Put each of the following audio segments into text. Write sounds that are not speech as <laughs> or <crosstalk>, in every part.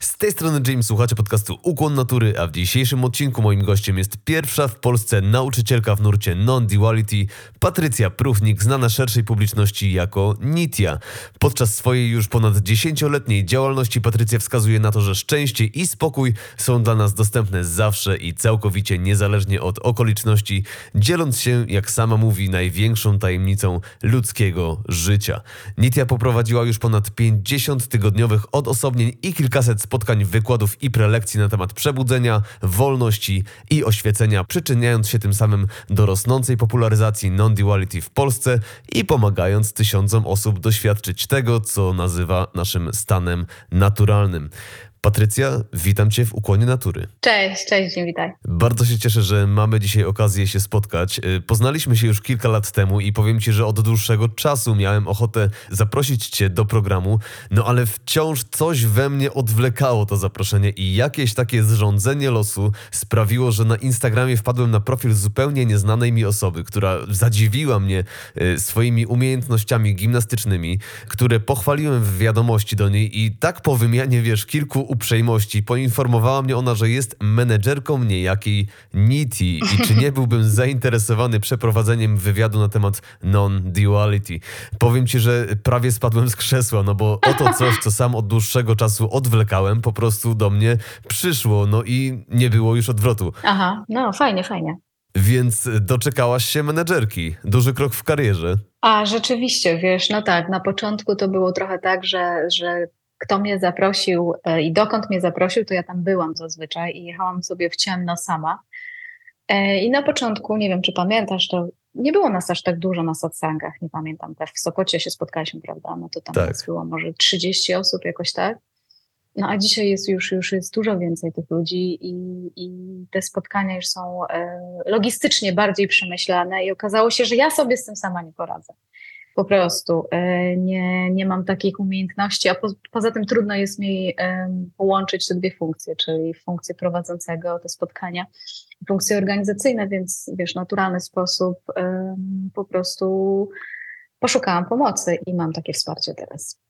Z tej strony James, słuchacie podcastu Ukłon Natury, a w dzisiejszym odcinku moim gościem jest pierwsza w Polsce nauczycielka w nurcie non-duality, Patrycja Prufnik, znana szerszej publiczności jako Nitia. Podczas swojej już ponad dziesięcioletniej działalności Patrycja wskazuje na to, że szczęście i spokój są dla nas dostępne zawsze i całkowicie niezależnie od okoliczności, dzieląc się, jak sama mówi, największą tajemnicą ludzkiego życia. Nitia poprowadziła już ponad 50 tygodniowych odosobnień i kilkaset spotkań wykładów i prelekcji na temat przebudzenia, wolności i oświecenia, przyczyniając się tym samym do rosnącej popularyzacji non-duality w Polsce i pomagając tysiącom osób doświadczyć tego, co nazywa naszym stanem naturalnym. Patrycja, witam Cię w Ukłonie Natury. Cześć, cześć, dzień witaj. Bardzo się cieszę, że mamy dzisiaj okazję się spotkać. Y, poznaliśmy się już kilka lat temu i powiem Ci, że od dłuższego czasu miałem ochotę zaprosić Cię do programu, no ale wciąż coś we mnie odwlekało to zaproszenie i jakieś takie zrządzenie losu sprawiło, że na Instagramie wpadłem na profil zupełnie nieznanej mi osoby, która zadziwiła mnie y, swoimi umiejętnościami gimnastycznymi, które pochwaliłem w wiadomości do niej i tak po wymianie, wiesz, kilku uprzejmości poinformowała mnie ona, że jest menedżerką niejakiej Niti i czy nie byłbym zainteresowany przeprowadzeniem wywiadu na temat non-duality. Powiem ci, że prawie spadłem z krzesła, no bo oto coś, co sam od dłuższego czasu odwlekałem, po prostu do mnie przyszło, no i nie było już odwrotu. Aha, no fajnie, fajnie. Więc doczekałaś się menedżerki. Duży krok w karierze. A, rzeczywiście, wiesz, no tak, na początku to było trochę tak, że, że kto mnie zaprosił e, i dokąd mnie zaprosił, to ja tam byłam zazwyczaj i jechałam sobie w ciemno sama. E, I na początku, nie wiem czy pamiętasz, to nie było nas aż tak dużo na satsangach, nie pamiętam, też w Sopocie się spotkaliśmy, prawda? No to tam tak. nas było może 30 osób jakoś tak. No a dzisiaj jest już, już jest dużo więcej tych ludzi i, i te spotkania już są e, logistycznie bardziej przemyślane i okazało się, że ja sobie z tym sama nie poradzę. Po prostu e, nie, nie mam takich umiejętności, a po, poza tym trudno jest mi połączyć te dwie funkcje, czyli funkcję prowadzącego te spotkania, funkcje organizacyjne, więc wiesz, w naturalny sposób po prostu poszukałam pomocy i mam takie wsparcie teraz.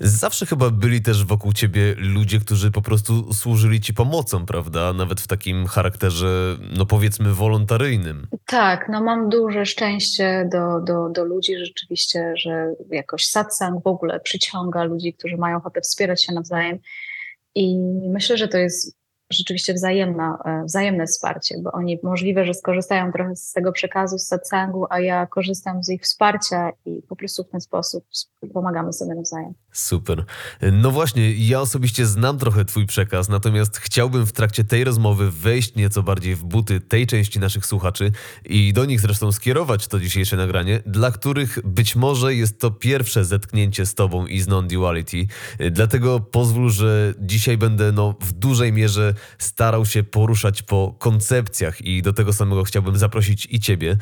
Zawsze chyba byli też wokół ciebie ludzie, którzy po prostu służyli ci pomocą, prawda? Nawet w takim charakterze, no powiedzmy, wolontaryjnym. Tak, no mam duże szczęście do, do, do ludzi rzeczywiście, że jakoś satsang w ogóle przyciąga ludzi, którzy mają ochotę wspierać się nawzajem. I myślę, że to jest rzeczywiście wzajemna, e, wzajemne wsparcie, bo oni możliwe, że skorzystają trochę z tego przekazu, z satsangu, a ja korzystam z ich wsparcia i po prostu w ten sposób pomagamy sobie nawzajem. Super. No właśnie, ja osobiście znam trochę Twój przekaz, natomiast chciałbym w trakcie tej rozmowy wejść nieco bardziej w buty tej części naszych słuchaczy i do nich zresztą skierować to dzisiejsze nagranie, dla których być może jest to pierwsze zetknięcie z Tobą i z non-duality. Dlatego pozwól, że dzisiaj będę no, w dużej mierze starał się poruszać po koncepcjach i do tego samego chciałbym zaprosić i Ciebie.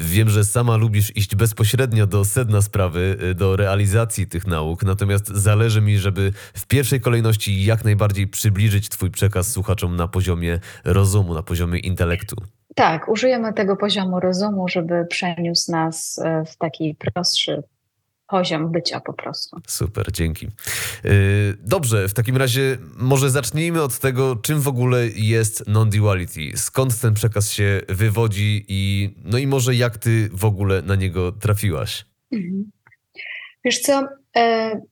Wiem, że sama lubisz iść bezpośrednio do sedna sprawy, do realizacji tych nauk, natomiast natomiast zależy mi, żeby w pierwszej kolejności jak najbardziej przybliżyć Twój przekaz słuchaczom na poziomie rozumu, na poziomie intelektu. Tak, użyjemy tego poziomu rozumu, żeby przeniósł nas e, w taki prostszy poziom bycia po prostu. Super, dzięki. E, dobrze, w takim razie może zacznijmy od tego, czym w ogóle jest non-duality. Skąd ten przekaz się wywodzi i no i może jak ty w ogóle na niego trafiłaś? Mhm. Wiesz co,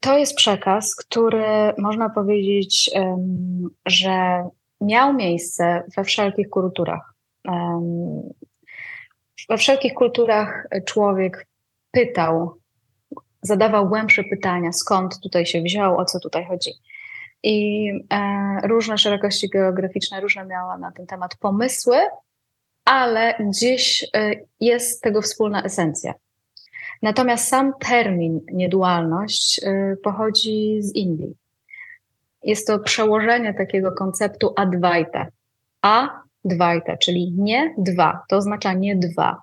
to jest przekaz, który można powiedzieć, że miał miejsce we wszelkich kulturach. We wszelkich kulturach człowiek pytał, zadawał głębsze pytania, skąd tutaj się wziął, o co tutaj chodzi. i e, różne szerokości geograficzne, różne miała na ten temat pomysły, ale gdzieś e, jest tego wspólna esencja. Natomiast sam termin niedualność e, pochodzi z Indii. Jest to przełożenie takiego konceptu advaita. Advaita, czyli nie dwa, to oznacza nie dwa.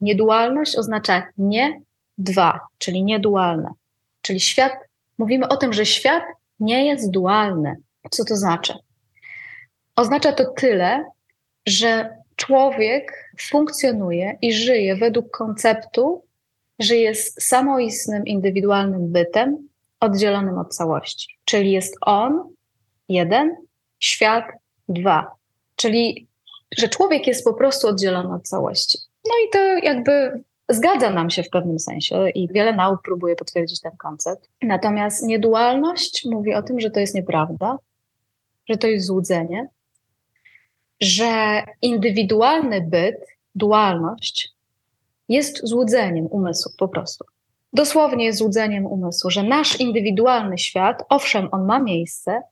Niedualność oznacza nie dwa, czyli niedualne. Czyli świat, mówimy o tym, że świat nie jest dualny. Co to znaczy? Oznacza to tyle, że człowiek funkcjonuje i żyje według konceptu, że jest samoistnym, indywidualnym bytem, oddzielonym od całości. Czyli jest on, jeden, świat, dwa. Czyli, że człowiek jest po prostu oddzielony od całości. No i to jakby zgadza nam się w pewnym sensie i wiele nauk próbuje potwierdzić ten koncept. Natomiast niedualność mówi o tym, że to jest nieprawda, że to jest złudzenie, że indywidualny byt, dualność jest złudzeniem umysłu po prostu. Dosłownie jest złudzeniem umysłu, że nasz indywidualny świat, owszem, on ma miejsce,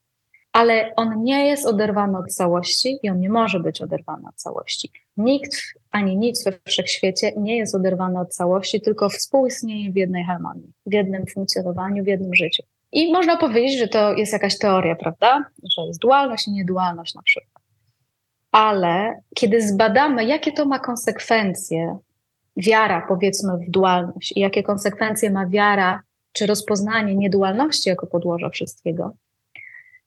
ale on nie jest oderwany od całości i on nie może być oderwany od całości. Nikt ani nic we wszechświecie nie jest oderwany od całości, tylko współistnieje w jednej harmonii, w jednym funkcjonowaniu, w jednym życiu. I można powiedzieć, że to jest jakaś teoria, prawda? Że jest dualność i niedualność na przykład. Ale kiedy zbadamy, jakie to ma konsekwencje, wiara powiedzmy w dualność i jakie konsekwencje ma wiara czy rozpoznanie niedualności jako podłoża wszystkiego,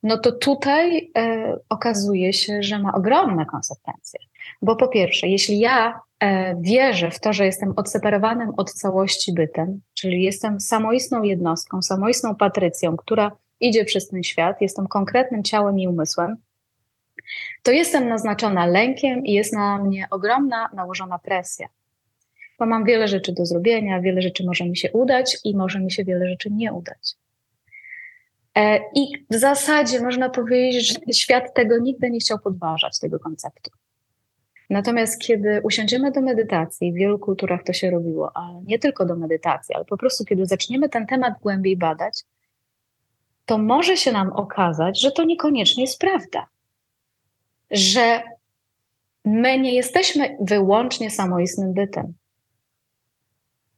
no to tutaj e, okazuje się, że ma ogromne konsekwencje. Bo po pierwsze, jeśli ja e, wierzę w to, że jestem odseparowanym od całości bytem, czyli jestem samoistną jednostką, samoistną patrycją, która idzie przez ten świat, jestem konkretnym ciałem i umysłem, to jestem naznaczona lękiem i jest na mnie ogromna nałożona presja. Bo mam wiele rzeczy do zrobienia, wiele rzeczy może mi się udać i może mi się wiele rzeczy nie udać. E, I w zasadzie można powiedzieć, że świat tego nigdy nie chciał podważać, tego konceptu. Natomiast kiedy usiądziemy do medytacji, w wielu kulturach to się robiło, ale nie tylko do medytacji, ale po prostu kiedy zaczniemy ten temat głębiej badać, to może się nam okazać, że to niekoniecznie jest prawda. Że my nie jesteśmy wyłącznie samoistnym bytem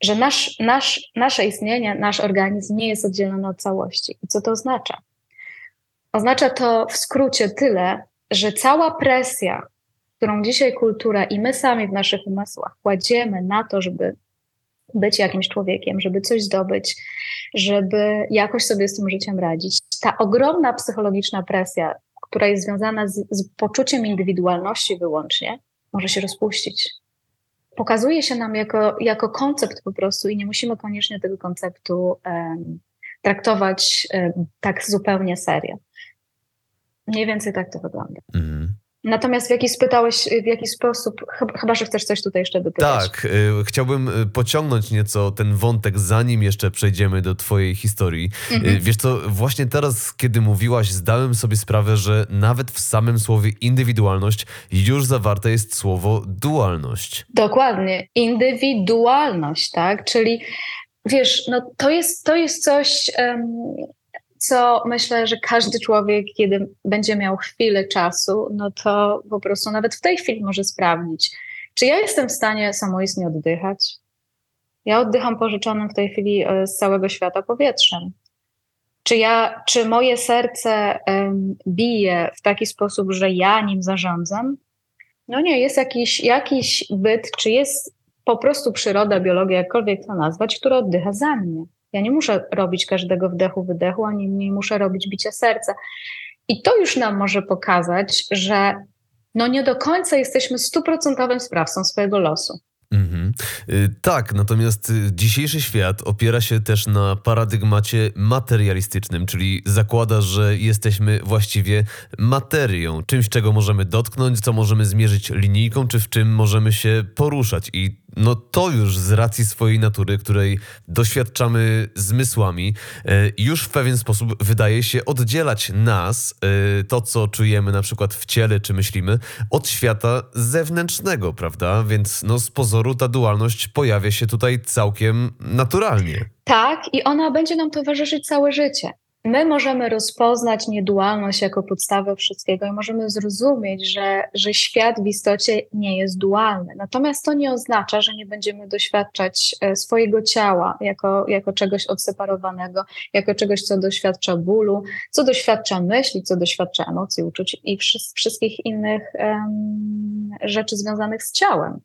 że nasz, nasz, nasze istnienie, nasz organizm nie jest oddzielony od całości. I co to oznacza? Oznacza to w skrócie tyle, że cała presja, którą dzisiaj kultura i my sami w naszych umysłach kładziemy na to, żeby być jakimś człowiekiem, żeby coś zdobyć, żeby jakoś sobie z tym życiem radzić. Ta ogromna psychologiczna presja, która jest związana z, z poczuciem indywidualności wyłącznie, może się rozpuścić pokazuje się nam jako, jako koncept po prostu i nie musimy koniecznie tego konceptu um, traktować um, tak zupełnie serio. Mniej więcej tak to wygląda. Mm. Natomiast w jaki spytałeś, w jaki sposób, chyba, że chcesz coś tutaj jeszcze dopytać. Tak, y, chciałbym y, pociągnąć nieco ten wątek, zanim jeszcze przejdziemy do twojej historii. Y, mhm. Wiesz co, właśnie teraz, kiedy mówiłaś, zdałem sobie sprawę, że nawet w samym słowie indywidualność już zawarte jest słowo dualność. Dokładnie, indywidualność, tak, czyli wiesz, no to jest, to jest coś... Um, co myślę, że każdy człowiek, kiedy będzie miał chwilę czasu, no to po prostu nawet w tej chwili może sprawdzić, czy ja jestem w stanie samoistnie oddychać. Ja oddycham pożyczonym w tej chwili e, z całego świata powietrzem. Czy, ja, czy moje serce um, bije w taki sposób, że ja nim zarządzam? No nie, jest jakiś, jakiś byt, czy jest po prostu przyroda, biologia, jakkolwiek to nazwać, która oddycha za mnie. Ja nie muszę robić każdego wdechu, wydechu, ani nie muszę robić bicia serca. I to już nam może pokazać, że no nie do końca jesteśmy stuprocentowym sprawcą swojego losu. Mhm. Tak, natomiast y, dzisiejszy świat opiera się też na paradygmacie materialistycznym, czyli zakłada, że jesteśmy właściwie materią, czymś, czego możemy dotknąć, co możemy zmierzyć linijką, czy w czym możemy się poruszać. I no to już z racji swojej natury, której doświadczamy zmysłami, e, już w pewien sposób wydaje się oddzielać nas, e, to co czujemy na przykład w ciele czy myślimy, od świata zewnętrznego, prawda? Więc no z pozoru ta dualność pojawia się tutaj całkiem naturalnie. Tak, i ona będzie nam towarzyszyć całe życie. My możemy rozpoznać niedualność jako podstawę wszystkiego i możemy zrozumieć, że, że świat w istocie nie jest dualny. Natomiast to nie oznacza, że nie będziemy doświadczać e, swojego ciała jako, jako czegoś odseparowanego, jako czegoś, co doświadcza bólu, co doświadcza myśli, co doświadcza emocji, uczuć i wszystkich innych um, rzeczy związanych z ciałem.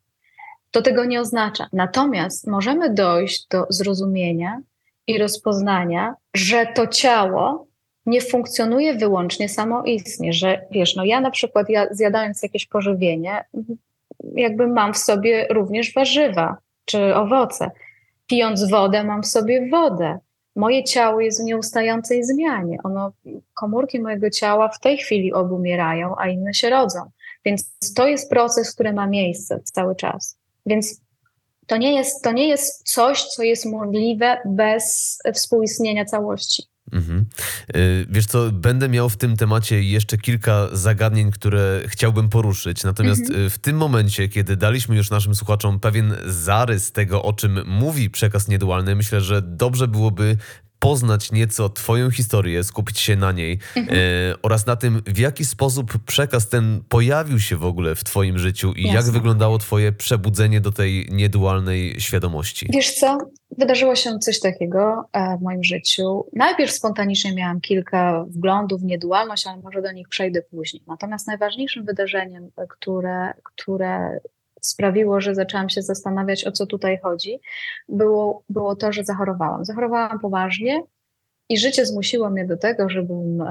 To tego nie oznacza. Natomiast możemy dojść do zrozumienia, i rozpoznania, że to ciało nie funkcjonuje wyłącznie samoistnie, że wiesz, no ja na przykład ja zjadając jakieś pożywienie, jakby mam w sobie również warzywa czy owoce. Pijąc wodę, mam w sobie wodę. Moje ciało jest w nieustającej zmianie. Ono, komórki mojego ciała w tej chwili obumierają, a inne się rodzą. Więc to jest proces, który ma miejsce cały czas. Więc to nie jest, to nie jest coś, co jest możliwe bez współistnienia całości. Mhm. Y, wiesz co, będę miał w tym temacie jeszcze kilka zagadnień, które chciałbym poruszyć. Natomiast mhm. Y, w tym momencie, kiedy daliśmy już naszym słuchaczom pewien zarys tego, o czym mówi przekaz niedualny, myślę, że dobrze byłoby poznać nieco Twoją historię, skupić się na niej mhm. e, oraz na tym, w jaki sposób przekaz ten pojawił się w ogóle w Twoim życiu i Jasne. jak wyglądało Twoje przebudzenie do tej niedualnej świadomości. Wiesz co? Wydarzyło się coś takiego e, w moim życiu. Najpierw spontanicznie miałam kilka wglądów w niedualność, ale może do nich przejdę później. Natomiast najważniejszym wydarzeniem, które, które sprawiło, że zaczęłam się zastanawiać, o co tutaj chodzi, było, było to, że zachorowałam. Zachorowałam poważnie i życie zmusiło mnie do tego, żebym,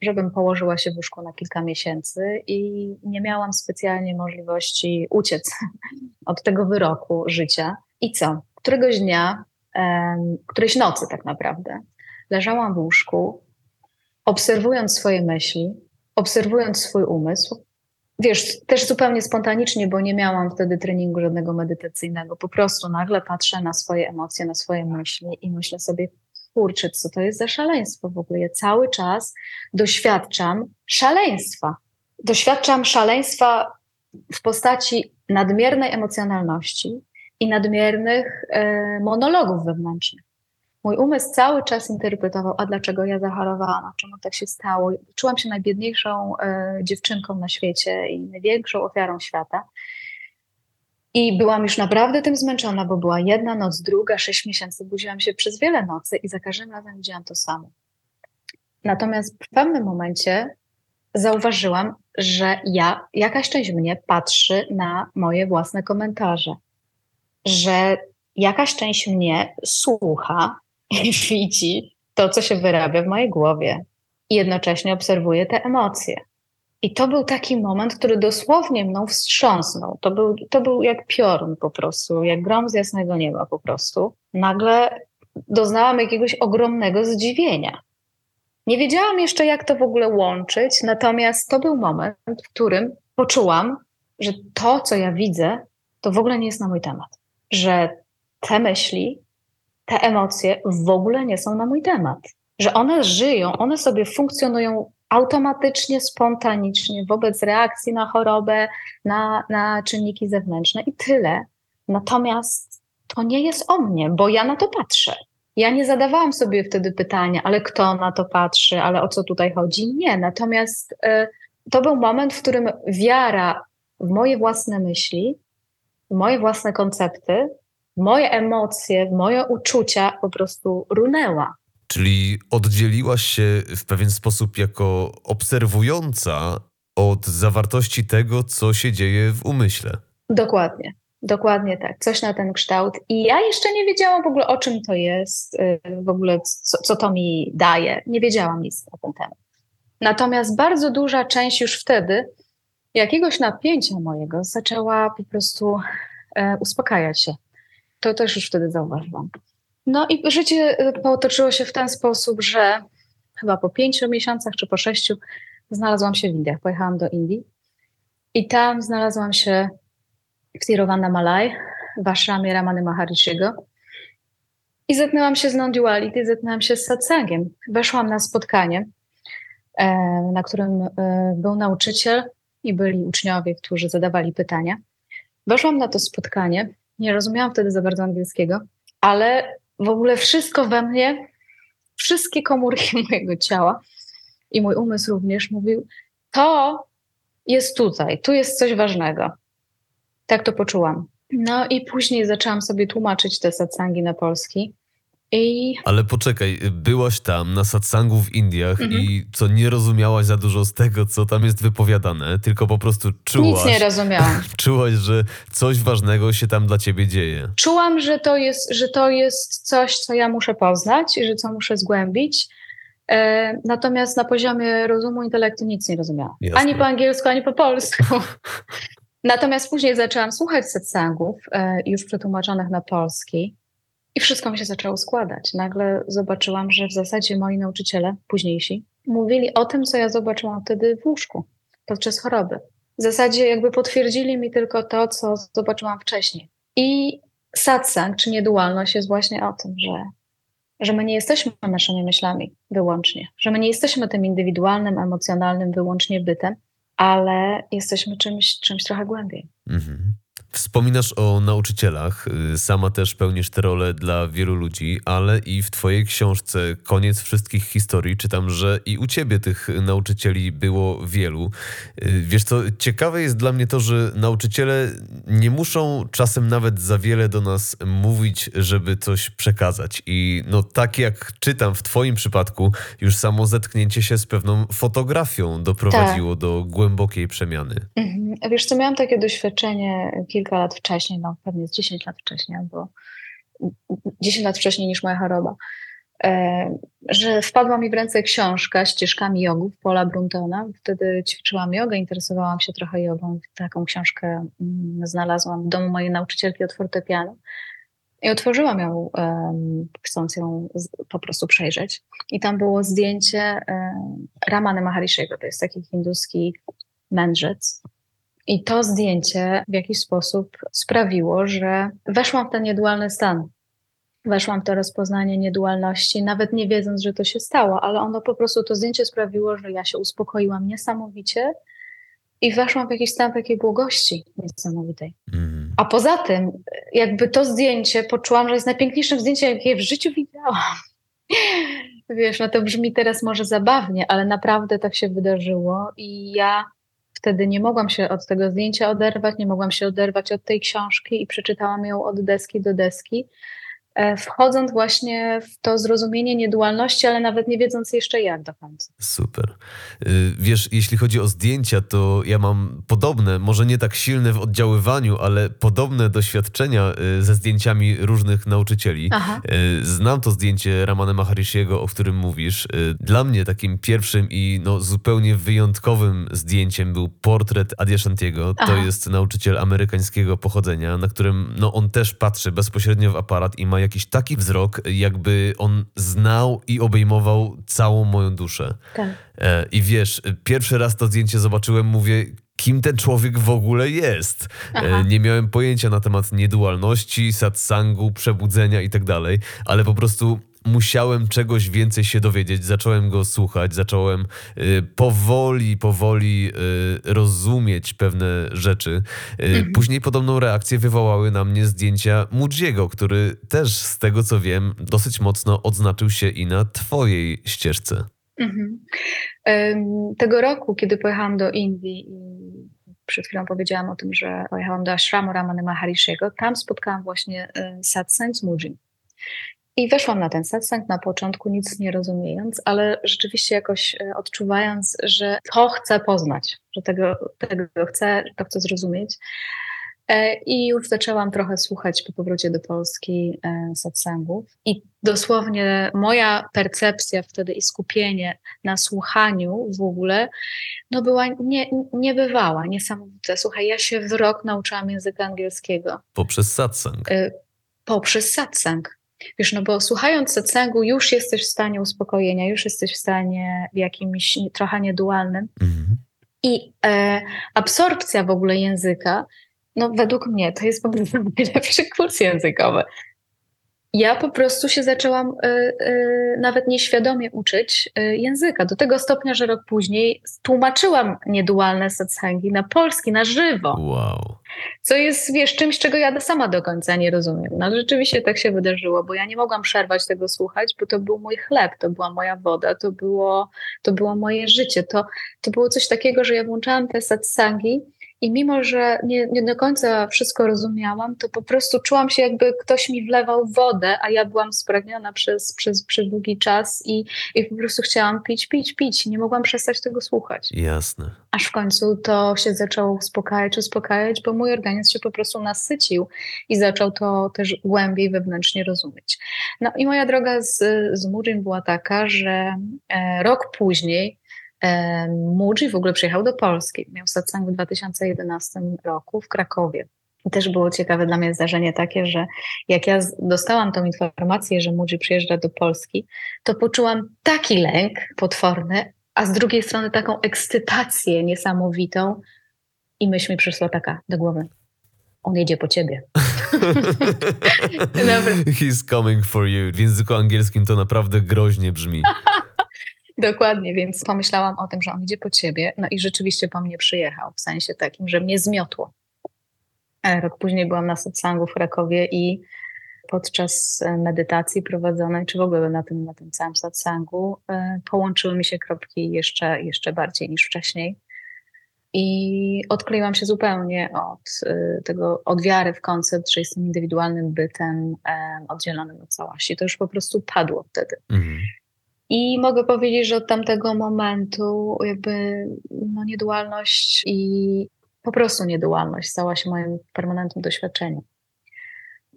żebym położyła się w łóżku na kilka miesięcy i nie miałam specjalnie możliwości uciec <laughs> od tego wyroku życia. I co? Któregoś dnia, którejś nocy tak naprawdę, leżałam w łóżku, obserwując swoje myśli, obserwując swój umysł wiesz, też zupełnie spontanicznie, bo nie miałam wtedy treningu żadnego medytacyjnego. Po prostu nagle patrzę na swoje emocje, na swoje myśli i myślę sobie, kurczę, co to jest za szaleństwo w ogóle. Ja cały czas doświadczam szaleństwa. Doświadczam szaleństwa w postaci nadmiernej emocjonalności i nadmiernych e, monologów wewnętrznych. Mój umysł cały czas interpretował, a dlaczego ja zachorowałam, a czemu tak się stało. Czułam się najbiedniejszą e, dziewczynką na świecie i największą ofiarą świata. I byłam już naprawdę tym zmęczona, bo była jedna noc, druga, sześć miesięcy. Budziłam się przez wiele nocy i za każdym razem widziałam to samo. Natomiast w pewnym momencie zauważyłam, że ja, jakaś część mnie patrzy na moje własne komentarze, że jakaś część mnie słucha widzi to, co się wyrabia w mojej głowie i jednocześnie obserwuje te emocje. I to był taki moment, który dosłownie mną wstrząsnął. To był, to był jak piorun po prostu, jak grom z jasnego nieba po prostu. Nagle doznałam jakiegoś ogromnego zdziwienia. Nie wiedziałam jeszcze, jak to w ogóle łączyć, natomiast to był moment, w którym poczułam, że to, co ja widzę, to w ogóle nie jest na mój temat. Że te myśli, te emocje w ogóle nie są na mój temat. Że one żyją, one sobie funkcjonują automatycznie, spontanicznie wobec reakcji na chorobę, na, na czynniki zewnętrzne i tyle. Natomiast to nie jest o mnie, bo ja na to patrzę. Ja nie zadawałam sobie wtedy pytania, ale kto na to patrzy, ale o co tutaj chodzi? Nie. Natomiast y, to był moment, w którym wiara w moje własne myśli, w moje własne koncepty moje emocje, moje uczucia po prostu runęła. Czyli oddzieliłaś się w pewien sposób jako obserwująca od zawartości tego, co się dzieje w umyśle. Dokładnie. Dokładnie tak, coś na ten kształt. I ja jeszcze nie wiedziałam w ogóle, o czym to jest, y, w ogóle co, co to mi daje. Nie wiedziałam nic na ten temat. Natomiast bardzo duża część już wtedy jakiegoś napięcia mojego zaczęła po prostu e, uspokajać się. To też już wtedy zauważyłam. No i życie y, potoczyło się w ten sposób, że chyba po pięciu miesiącach czy po sześciu znalazłam się w Indiach. Pojechałam do Indii i tam znalazłam się w Tiruvana Malai, w ashramie Ramany Maharishiego. I zetknęłam się z non-duality, zetknęłam się z satsangiem. Weszłam na spotkanie, e, na którym e, był nauczyciel i byli uczniowie, którzy zadawali pytania. Weszłam na to spotkanie nie rozumiałam wtedy za bardzo angielskiego, ale w ogóle wszystko we mnie wszystkie komórki <laughs> mojego ciała i mój umysł również mówił, to jest tutaj, tu jest coś ważnego. Tak to poczułam. No i później zaczęłam sobie tłumaczyć te satsangi na polski. I Ale poczekaj, byłaś tam na satsangu w Indiach Mhm. i co nie rozumiałaś za dużo z tego, co tam jest wypowiadane, tylko po prostu czułaś, nic nie rozumiałam. <laughs> czułaś, że coś ważnego się tam dla ciebie dzieje. Czułam, że to jest, że to jest coś, co ja muszę poznać i że co muszę zgłębić. E, natomiast na poziomie rozumu, intelektu nic nie rozumiałam. Jasne. Ani po angielsku, ani po polsku. <laughs> Natomiast później zaczęłam słuchać satsangów, e, już przetłumaczonych na polski i wszystko mi się zaczęło składać. Nagle zobaczyłam, że w zasadzie moi nauczyciele, późniejsi, mówili o tym, co ja zobaczyłam wtedy w łóżku podczas choroby. W zasadzie jakby potwierdzili mi tylko to, co zobaczyłam wcześniej. I satsang, czy niedualność jest właśnie o tym, że, że my nie jesteśmy naszymi myślami wyłącznie, że my nie jesteśmy tym indywidualnym, emocjonalnym wyłącznie bytem, ale jesteśmy czymś, czymś trochę głębiej. Mhm. Wspominasz o nauczycielach, y, sama też pełnisz tę rolę dla wielu ludzi, ale i w twojej książce Koniec wszystkich historii czytam, że i u ciebie tych nauczycieli było wielu. Y, Wiesz co, ciekawe jest dla mnie to, że nauczyciele nie muszą czasem nawet za wiele do nas mówić, żeby coś przekazać. I no tak jak czytam w twoim przypadku, już samo zetknięcie się z pewną fotografią doprowadziło do głębokiej przemiany. Mhm. Wiesz co, miałam takie doświadczenie kilka lat wcześniej, no pewnie z 10 lat wcześniej, albo 10 lat wcześniej niż moja choroba, e, że wpadła mi w ręce książka ścieżkami jogów Paula Bruntona. Wtedy ćwiczyłam jogę, interesowałam się trochę jogą. Taką książkę mm, znalazłam w domu mojej nauczycielki od fortepianu. I otworzyłam ją, chcąc ją po prostu przejrzeć. I tam było zdjęcie em, Ramany Maharishego, to jest taki hinduski mędrzec. I to zdjęcie w jakiś sposób sprawiło, że weszłam w ten niedualny stan. Weszłam w to rozpoznanie niedualności, nawet nie wiedząc, że to się stało, ale ono po prostu, to zdjęcie sprawiło, że ja się uspokoiłam niesamowicie i weszłam w jakiś stan takiej błogości niesamowitej. Mhm. A poza tym, jakby to zdjęcie poczułam, że jest najpiękniejszym zdjęciem, jakie w życiu widziałam. <laughs> Wiesz, no to brzmi teraz może zabawnie, ale naprawdę tak się wydarzyło i ja wtedy nie mogłam się od tego zdjęcia oderwać, nie mogłam się oderwać od tej książki i przeczytałam ją od deski do deski, wchodząc właśnie w to zrozumienie niedualności, ale nawet nie wiedząc jeszcze jak do końca. Super. Y, Wiesz, jeśli chodzi o zdjęcia, to ja mam podobne, może nie tak silne w oddziaływaniu, ale podobne doświadczenia y, ze zdjęciami różnych nauczycieli. Aha. Y, Znam to zdjęcie Ramana Maharishiego, o którym mówisz. Dla mnie takim pierwszym i no, zupełnie wyjątkowym zdjęciem był portret Adyashantiego. To jest nauczyciel amerykańskiego pochodzenia, na którym no, on też patrzy bezpośrednio w aparat i ma jakiś taki wzrok, jakby on znał i obejmował całą moją duszę. Tak. E, I wiesz, pierwszy raz to zdjęcie zobaczyłem, mówię, kim ten człowiek w ogóle jest. Aha. E, Nie miałem pojęcia na temat niedualności, satsangu, przebudzenia i tak dalej, ale po prostu musiałem czegoś więcej się dowiedzieć. Zacząłem go słuchać, zacząłem y, powoli, powoli y, rozumieć pewne rzeczy. Y, Później podobną reakcję wywołały na mnie zdjęcia Mudziego, który też z tego co wiem dosyć mocno odznaczył się i na twojej ścieżce. Mhm. Tego roku, kiedy pojechałam do Indii i przed chwilą powiedziałam o tym, że pojechałam do ashramu Ramany Maharishiego, tam spotkałam właśnie satsang z Mujim. I weszłam na ten satsang na początku, nic nie rozumiejąc, ale rzeczywiście jakoś e, odczuwając, że to chcę poznać, że tego, tego chcę, to chcę zrozumieć. E, I już zaczęłam trochę słuchać po powrocie do Polski e, satsangów. I dosłownie moja percepcja wtedy i skupienie na słuchaniu w ogóle, no była nie, niebywała, niesamowita. Słuchaj, ja się w rok nauczyłam języka angielskiego Poprzez satsang. poprzez satsang. Wiesz, no bo słuchając satsangu już jesteś w stanie uspokojenia, już jesteś w stanie w jakimś trochę niedualnym Mhm. i e, absorpcja w ogóle języka, no według mnie to jest po prostu <laughs> najlepszy kurs językowy. Ja po prostu się zaczęłam y, y, nawet nieświadomie uczyć y, języka. Do tego stopnia, że rok później tłumaczyłam niedualne satsangi na polski, na żywo. Wow. Co jest, wiesz, czymś, czego ja sama do końca nie rozumiem. No rzeczywiście tak się wydarzyło, bo ja nie mogłam przerwać tego słuchać, bo to był mój chleb, to była moja woda, to było, to było moje życie. To, to było coś takiego, że ja włączałam te satsangi i mimo, że nie, nie do końca wszystko rozumiałam, to po prostu czułam się, jakby ktoś mi wlewał wodę, a ja byłam spragniona przez, przez, przez długi czas i, i po prostu chciałam pić, pić, pić. Nie mogłam przestać tego słuchać. Jasne. Aż w końcu to się zaczęło uspokajać, uspokajać, bo mój organizm się po prostu nasycił i zaczął to też głębiej wewnętrznie rozumieć. No i moja droga z, z Murim była taka, że e, rok później Muji w ogóle przyjechał do Polski. Miał satsang w 2011 roku w Krakowie. I też było ciekawe dla mnie zdarzenie takie, że jak ja dostałam tą informację, że Muji przyjeżdża do Polski, to poczułam taki lęk potworny, a z drugiej strony taką ekscytację niesamowitą. I myśl mi przyszła taka do głowy. On jedzie po ciebie. <laughs> He's coming for you. W języku angielskim to naprawdę groźnie brzmi. <laughs> Dokładnie, więc pomyślałam o tym, że on idzie po ciebie, no i rzeczywiście po mnie przyjechał, w sensie takim, że mnie zmiotło. E, rok później byłam na satsangu w Krakowie i podczas e, medytacji prowadzonej, czy w ogóle na tym, na tym całym satsangu, e, połączyły mi się kropki jeszcze, jeszcze bardziej niż wcześniej. I odkleiłam się zupełnie od tego, od wiary w koncept, że jestem indywidualnym bytem oddzielonym od całości. To już po prostu padło wtedy. Mhm. I mogę powiedzieć, że od tamtego momentu jakby no, niedualność i po prostu niedualność stała się moim permanentnym doświadczeniem.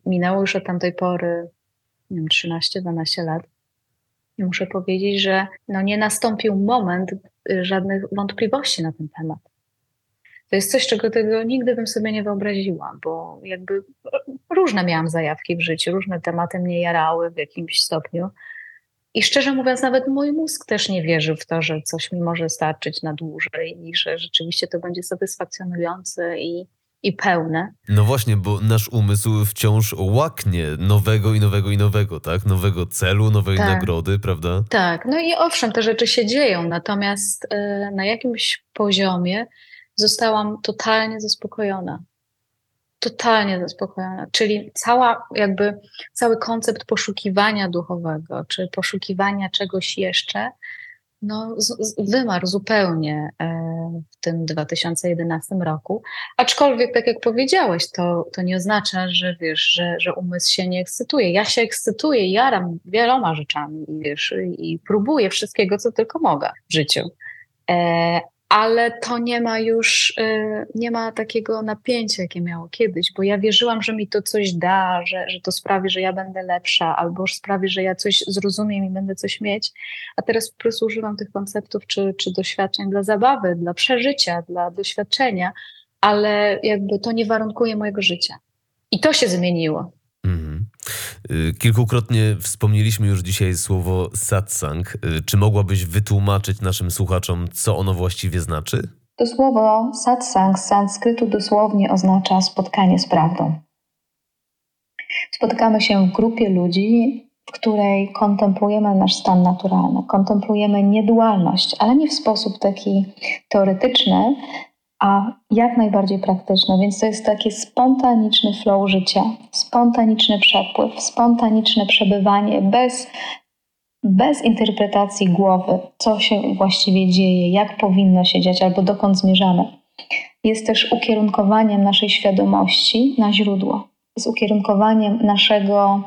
Minęło już od tamtej pory, nie wiem, 13-12 lat. I muszę powiedzieć, że no, nie nastąpił moment żadnych wątpliwości na ten temat. To jest coś, czego tego nigdy bym sobie nie wyobraziła, bo jakby różne miałam zajawki w życiu, różne tematy mnie jarały w jakimś stopniu, i szczerze mówiąc, nawet mój mózg też nie wierzył w to, że coś mi może starczyć na dłużej i że rzeczywiście to będzie satysfakcjonujące i, i pełne. No właśnie, bo nasz umysł wciąż łaknie nowego i nowego i nowego, tak? Nowego celu, nowej tak. nagrody, prawda? Tak, no i owszem, te rzeczy się dzieją, natomiast y, na jakimś poziomie zostałam totalnie zaspokojona totalnie zaspokojona. Czyli cała, jakby cały koncept poszukiwania duchowego, czy poszukiwania czegoś jeszcze, no, z, wymarł zupełnie e, w tym 2011 roku. Aczkolwiek, tak jak powiedziałeś, to, to nie oznacza, że wiesz, że, że umysł się nie ekscytuje. Ja się ekscytuję, jaram wieloma rzeczami, wiesz, i próbuję wszystkiego, co tylko mogę w życiu. Ale to nie ma już, y, nie ma takiego napięcia, jakie miało kiedyś, bo ja wierzyłam, że mi to coś da, że, że to sprawi, że ja będę lepsza, albo sprawi, że ja coś zrozumiem i będę coś mieć, a teraz po prostu używam tych konceptów czy, czy doświadczeń dla zabawy, dla przeżycia, dla doświadczenia, ale jakby to nie warunkuje mojego życia. I to się zmieniło. Y, kilkukrotnie wspomnieliśmy już dzisiaj słowo satsang. Y, czy mogłabyś wytłumaczyć naszym słuchaczom, co ono właściwie znaczy? To słowo satsang z sanskrytu dosłownie oznacza spotkanie z prawdą. Spotykamy się w grupie ludzi, w której kontemplujemy nasz stan naturalny, kontemplujemy niedualność, ale nie w sposób taki teoretyczny, a jak najbardziej praktyczne. Więc to jest taki spontaniczny flow życia, spontaniczny przepływ, spontaniczne przebywanie bez, bez interpretacji głowy, co się właściwie dzieje, jak powinno się dziać albo dokąd zmierzamy. Jest też ukierunkowaniem naszej świadomości na źródło. Jest ukierunkowaniem naszego,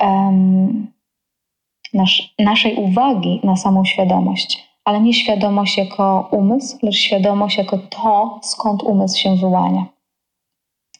um, nasz, naszej uwagi na samą świadomość ale nie świadomość jako umysł, lecz świadomość jako to, skąd umysł się wyłania.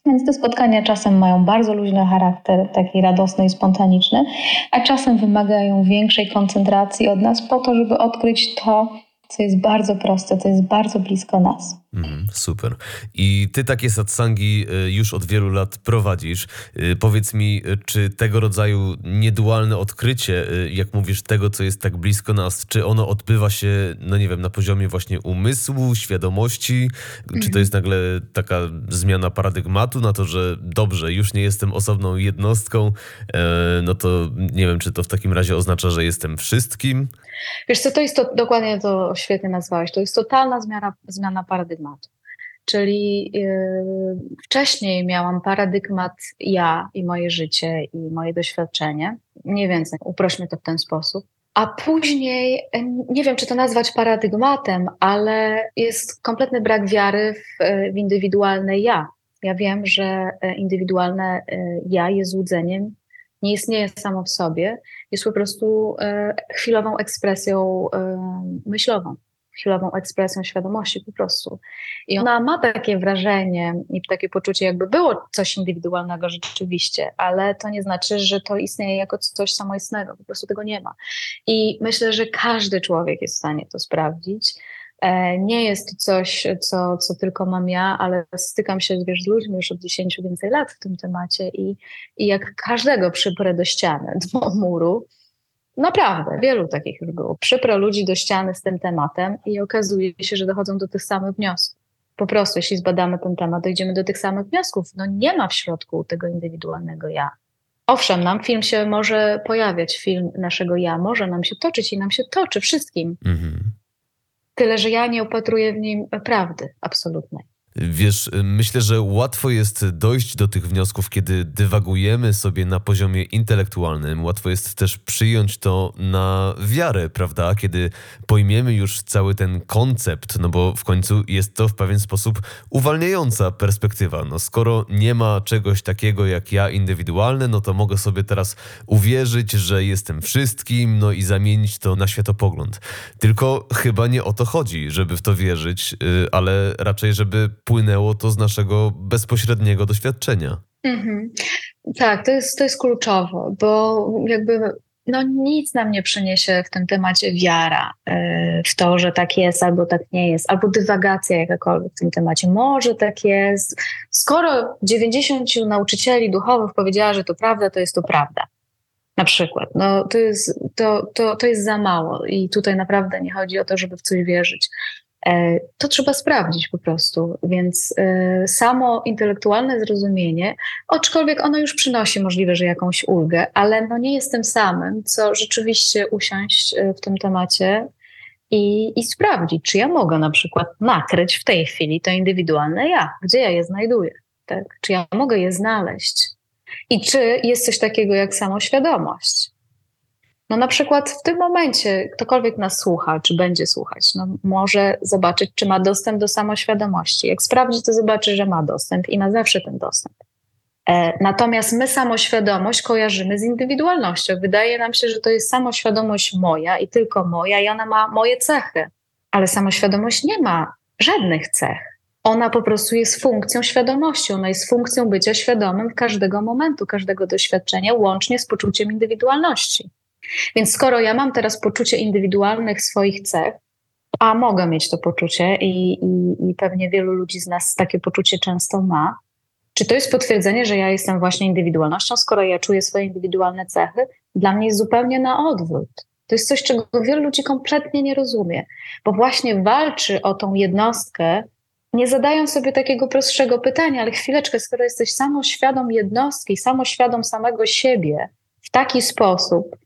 Więc te spotkania czasem mają bardzo luźny charakter, taki radosny i spontaniczny, a czasem wymagają większej koncentracji od nas po to, żeby odkryć to, co jest bardzo proste, co jest bardzo blisko nas. Mm, super. I ty takie satsangi y, już od wielu lat prowadzisz. Y, powiedz mi, y, czy tego rodzaju niedualne odkrycie, jak mówisz, tego, co jest tak blisko nas, czy ono odbywa się, no nie wiem, na poziomie właśnie umysłu, świadomości? Czy to mhm. jest nagle taka zmiana paradygmatu na to, że dobrze, już nie jestem osobną jednostką, e, no to nie wiem, czy to w takim razie oznacza, że jestem wszystkim? Wiesz co, to jest to, dokładnie to świetnie nazwałeś, to jest totalna zmiana, zmiana paradygmatu. Czyli yy, wcześniej miałam paradygmat ja i moje życie i moje doświadczenie, nie więcej, uprośmy to w ten sposób. A później, nie wiem czy to nazwać paradygmatem, ale jest kompletny brak wiary w, w indywidualne ja. Ja wiem, że e, indywidualne e, ja jest złudzeniem nie istnieje samo w sobie, jest po prostu e, chwilową ekspresją myślową, chwilową ekspresją świadomości po prostu. I ona ma takie wrażenie i takie poczucie, jakby było coś indywidualnego rzeczywiście, ale to nie znaczy, że to istnieje jako coś samoistnego, po prostu tego nie ma. I myślę, że każdy człowiek jest w stanie to sprawdzić. E, nie jest to coś, co, co tylko mam ja, ale stykam się wiesz, z ludźmi już od 10 więcej lat w tym temacie i, i jak każdego przyprę do ściany, do muru, naprawdę, wielu takich już było, przyprę ludzi do ściany z tym tematem i okazuje się, że dochodzą do tych samych wniosków. Po prostu, jeśli zbadamy ten temat, dojdziemy do tych samych wniosków. No nie ma w środku tego indywidualnego ja. Owszem, nam film się może pojawiać, film naszego ja może nam się toczyć i nam się toczy wszystkim. Mhm. Tyle, że ja nie opatruję w nim prawdy absolutnej. Wiesz, myślę, że łatwo jest dojść do tych wniosków, kiedy dywagujemy sobie na poziomie intelektualnym. Łatwo jest też przyjąć to na wiarę, prawda? Kiedy pojmiemy już cały ten koncept, no bo w końcu jest to w pewien sposób uwalniająca perspektywa. No skoro nie ma czegoś takiego jak ja indywidualne, no to mogę sobie teraz uwierzyć, że jestem wszystkim, no i zamienić to na światopogląd. Tylko chyba nie o to chodzi, żeby w to wierzyć, y, ale raczej, żeby płynęło to z naszego bezpośredniego doświadczenia. Mhm. Tak, to jest, to jest kluczowe, bo jakby no nic nam nie przyniesie w tym temacie wiara y, w to, że tak jest albo tak nie jest, albo dywagacja jakakolwiek w tym temacie. Może tak jest. Skoro 90 nauczycieli duchowych powiedziała, że to prawda, to jest to prawda. Na przykład. No, to, jest, to, to, to jest za mało i tutaj naprawdę nie chodzi o to, żeby w coś wierzyć. E, to trzeba sprawdzić po prostu. Więc e, samo intelektualne zrozumienie, aczkolwiek ono już przynosi możliwe, że jakąś ulgę, ale no nie jest tym samym, co rzeczywiście usiąść e, w tym temacie i, i sprawdzić, czy ja mogę na przykład nakryć w tej chwili to indywidualne ja, gdzie ja je znajduję, tak? czy ja mogę je znaleźć. I czy jest coś takiego jak samoświadomość? No na przykład w tym momencie ktokolwiek nas słucha, czy będzie słuchać, no może zobaczyć, czy ma dostęp do samoświadomości. Jak sprawdzi, to zobaczy, że ma dostęp i ma zawsze ten dostęp. E, natomiast my samoświadomość kojarzymy z indywidualnością. Wydaje nam się, że to jest samoświadomość moja i tylko moja, i ona ma moje cechy. Ale samoświadomość nie ma żadnych cech. Ona po prostu jest funkcją świadomości, ona jest funkcją bycia świadomym każdego momentu, każdego doświadczenia, łącznie z poczuciem indywidualności. Więc skoro ja mam teraz poczucie indywidualnych swoich cech, a mogę mieć to poczucie i, i, i pewnie wielu ludzi z nas takie poczucie często ma, czy to jest potwierdzenie, że ja jestem właśnie indywidualnością, skoro ja czuję swoje indywidualne cechy? Dla mnie jest zupełnie na odwrót. To jest coś, czego wielu ludzi kompletnie nie rozumie, bo właśnie walczy o tą jednostkę, nie zadają sobie takiego prostszego pytania, ale chwileczkę, skoro jesteś samoświadom jednostki, samoświadom samego siebie w taki sposób,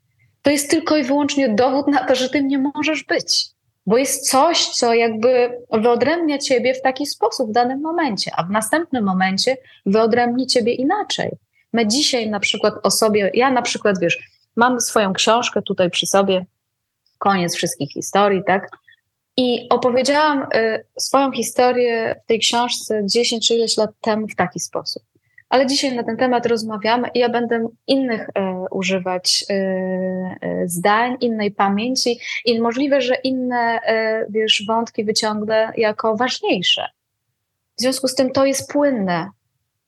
to jest tylko i wyłącznie dowód na to, że tym nie możesz być. Bo jest coś, co jakby wyodrębnia ciebie w taki sposób w danym momencie, a w następnym momencie wyodrębni ciebie inaczej. My dzisiaj na przykład o sobie, ja na przykład wiesz, mam swoją książkę tutaj przy sobie, koniec wszystkich historii, tak? I opowiedziałam y, swoją historię w tej książce 10 czy ileś lat temu w taki sposób ale dzisiaj na ten temat rozmawiamy i ja będę innych e, używać e, e, zdań, innej pamięci i możliwe, że inne wiesz, wątki wyciągnę jako ważniejsze. W związku z tym to jest płynne.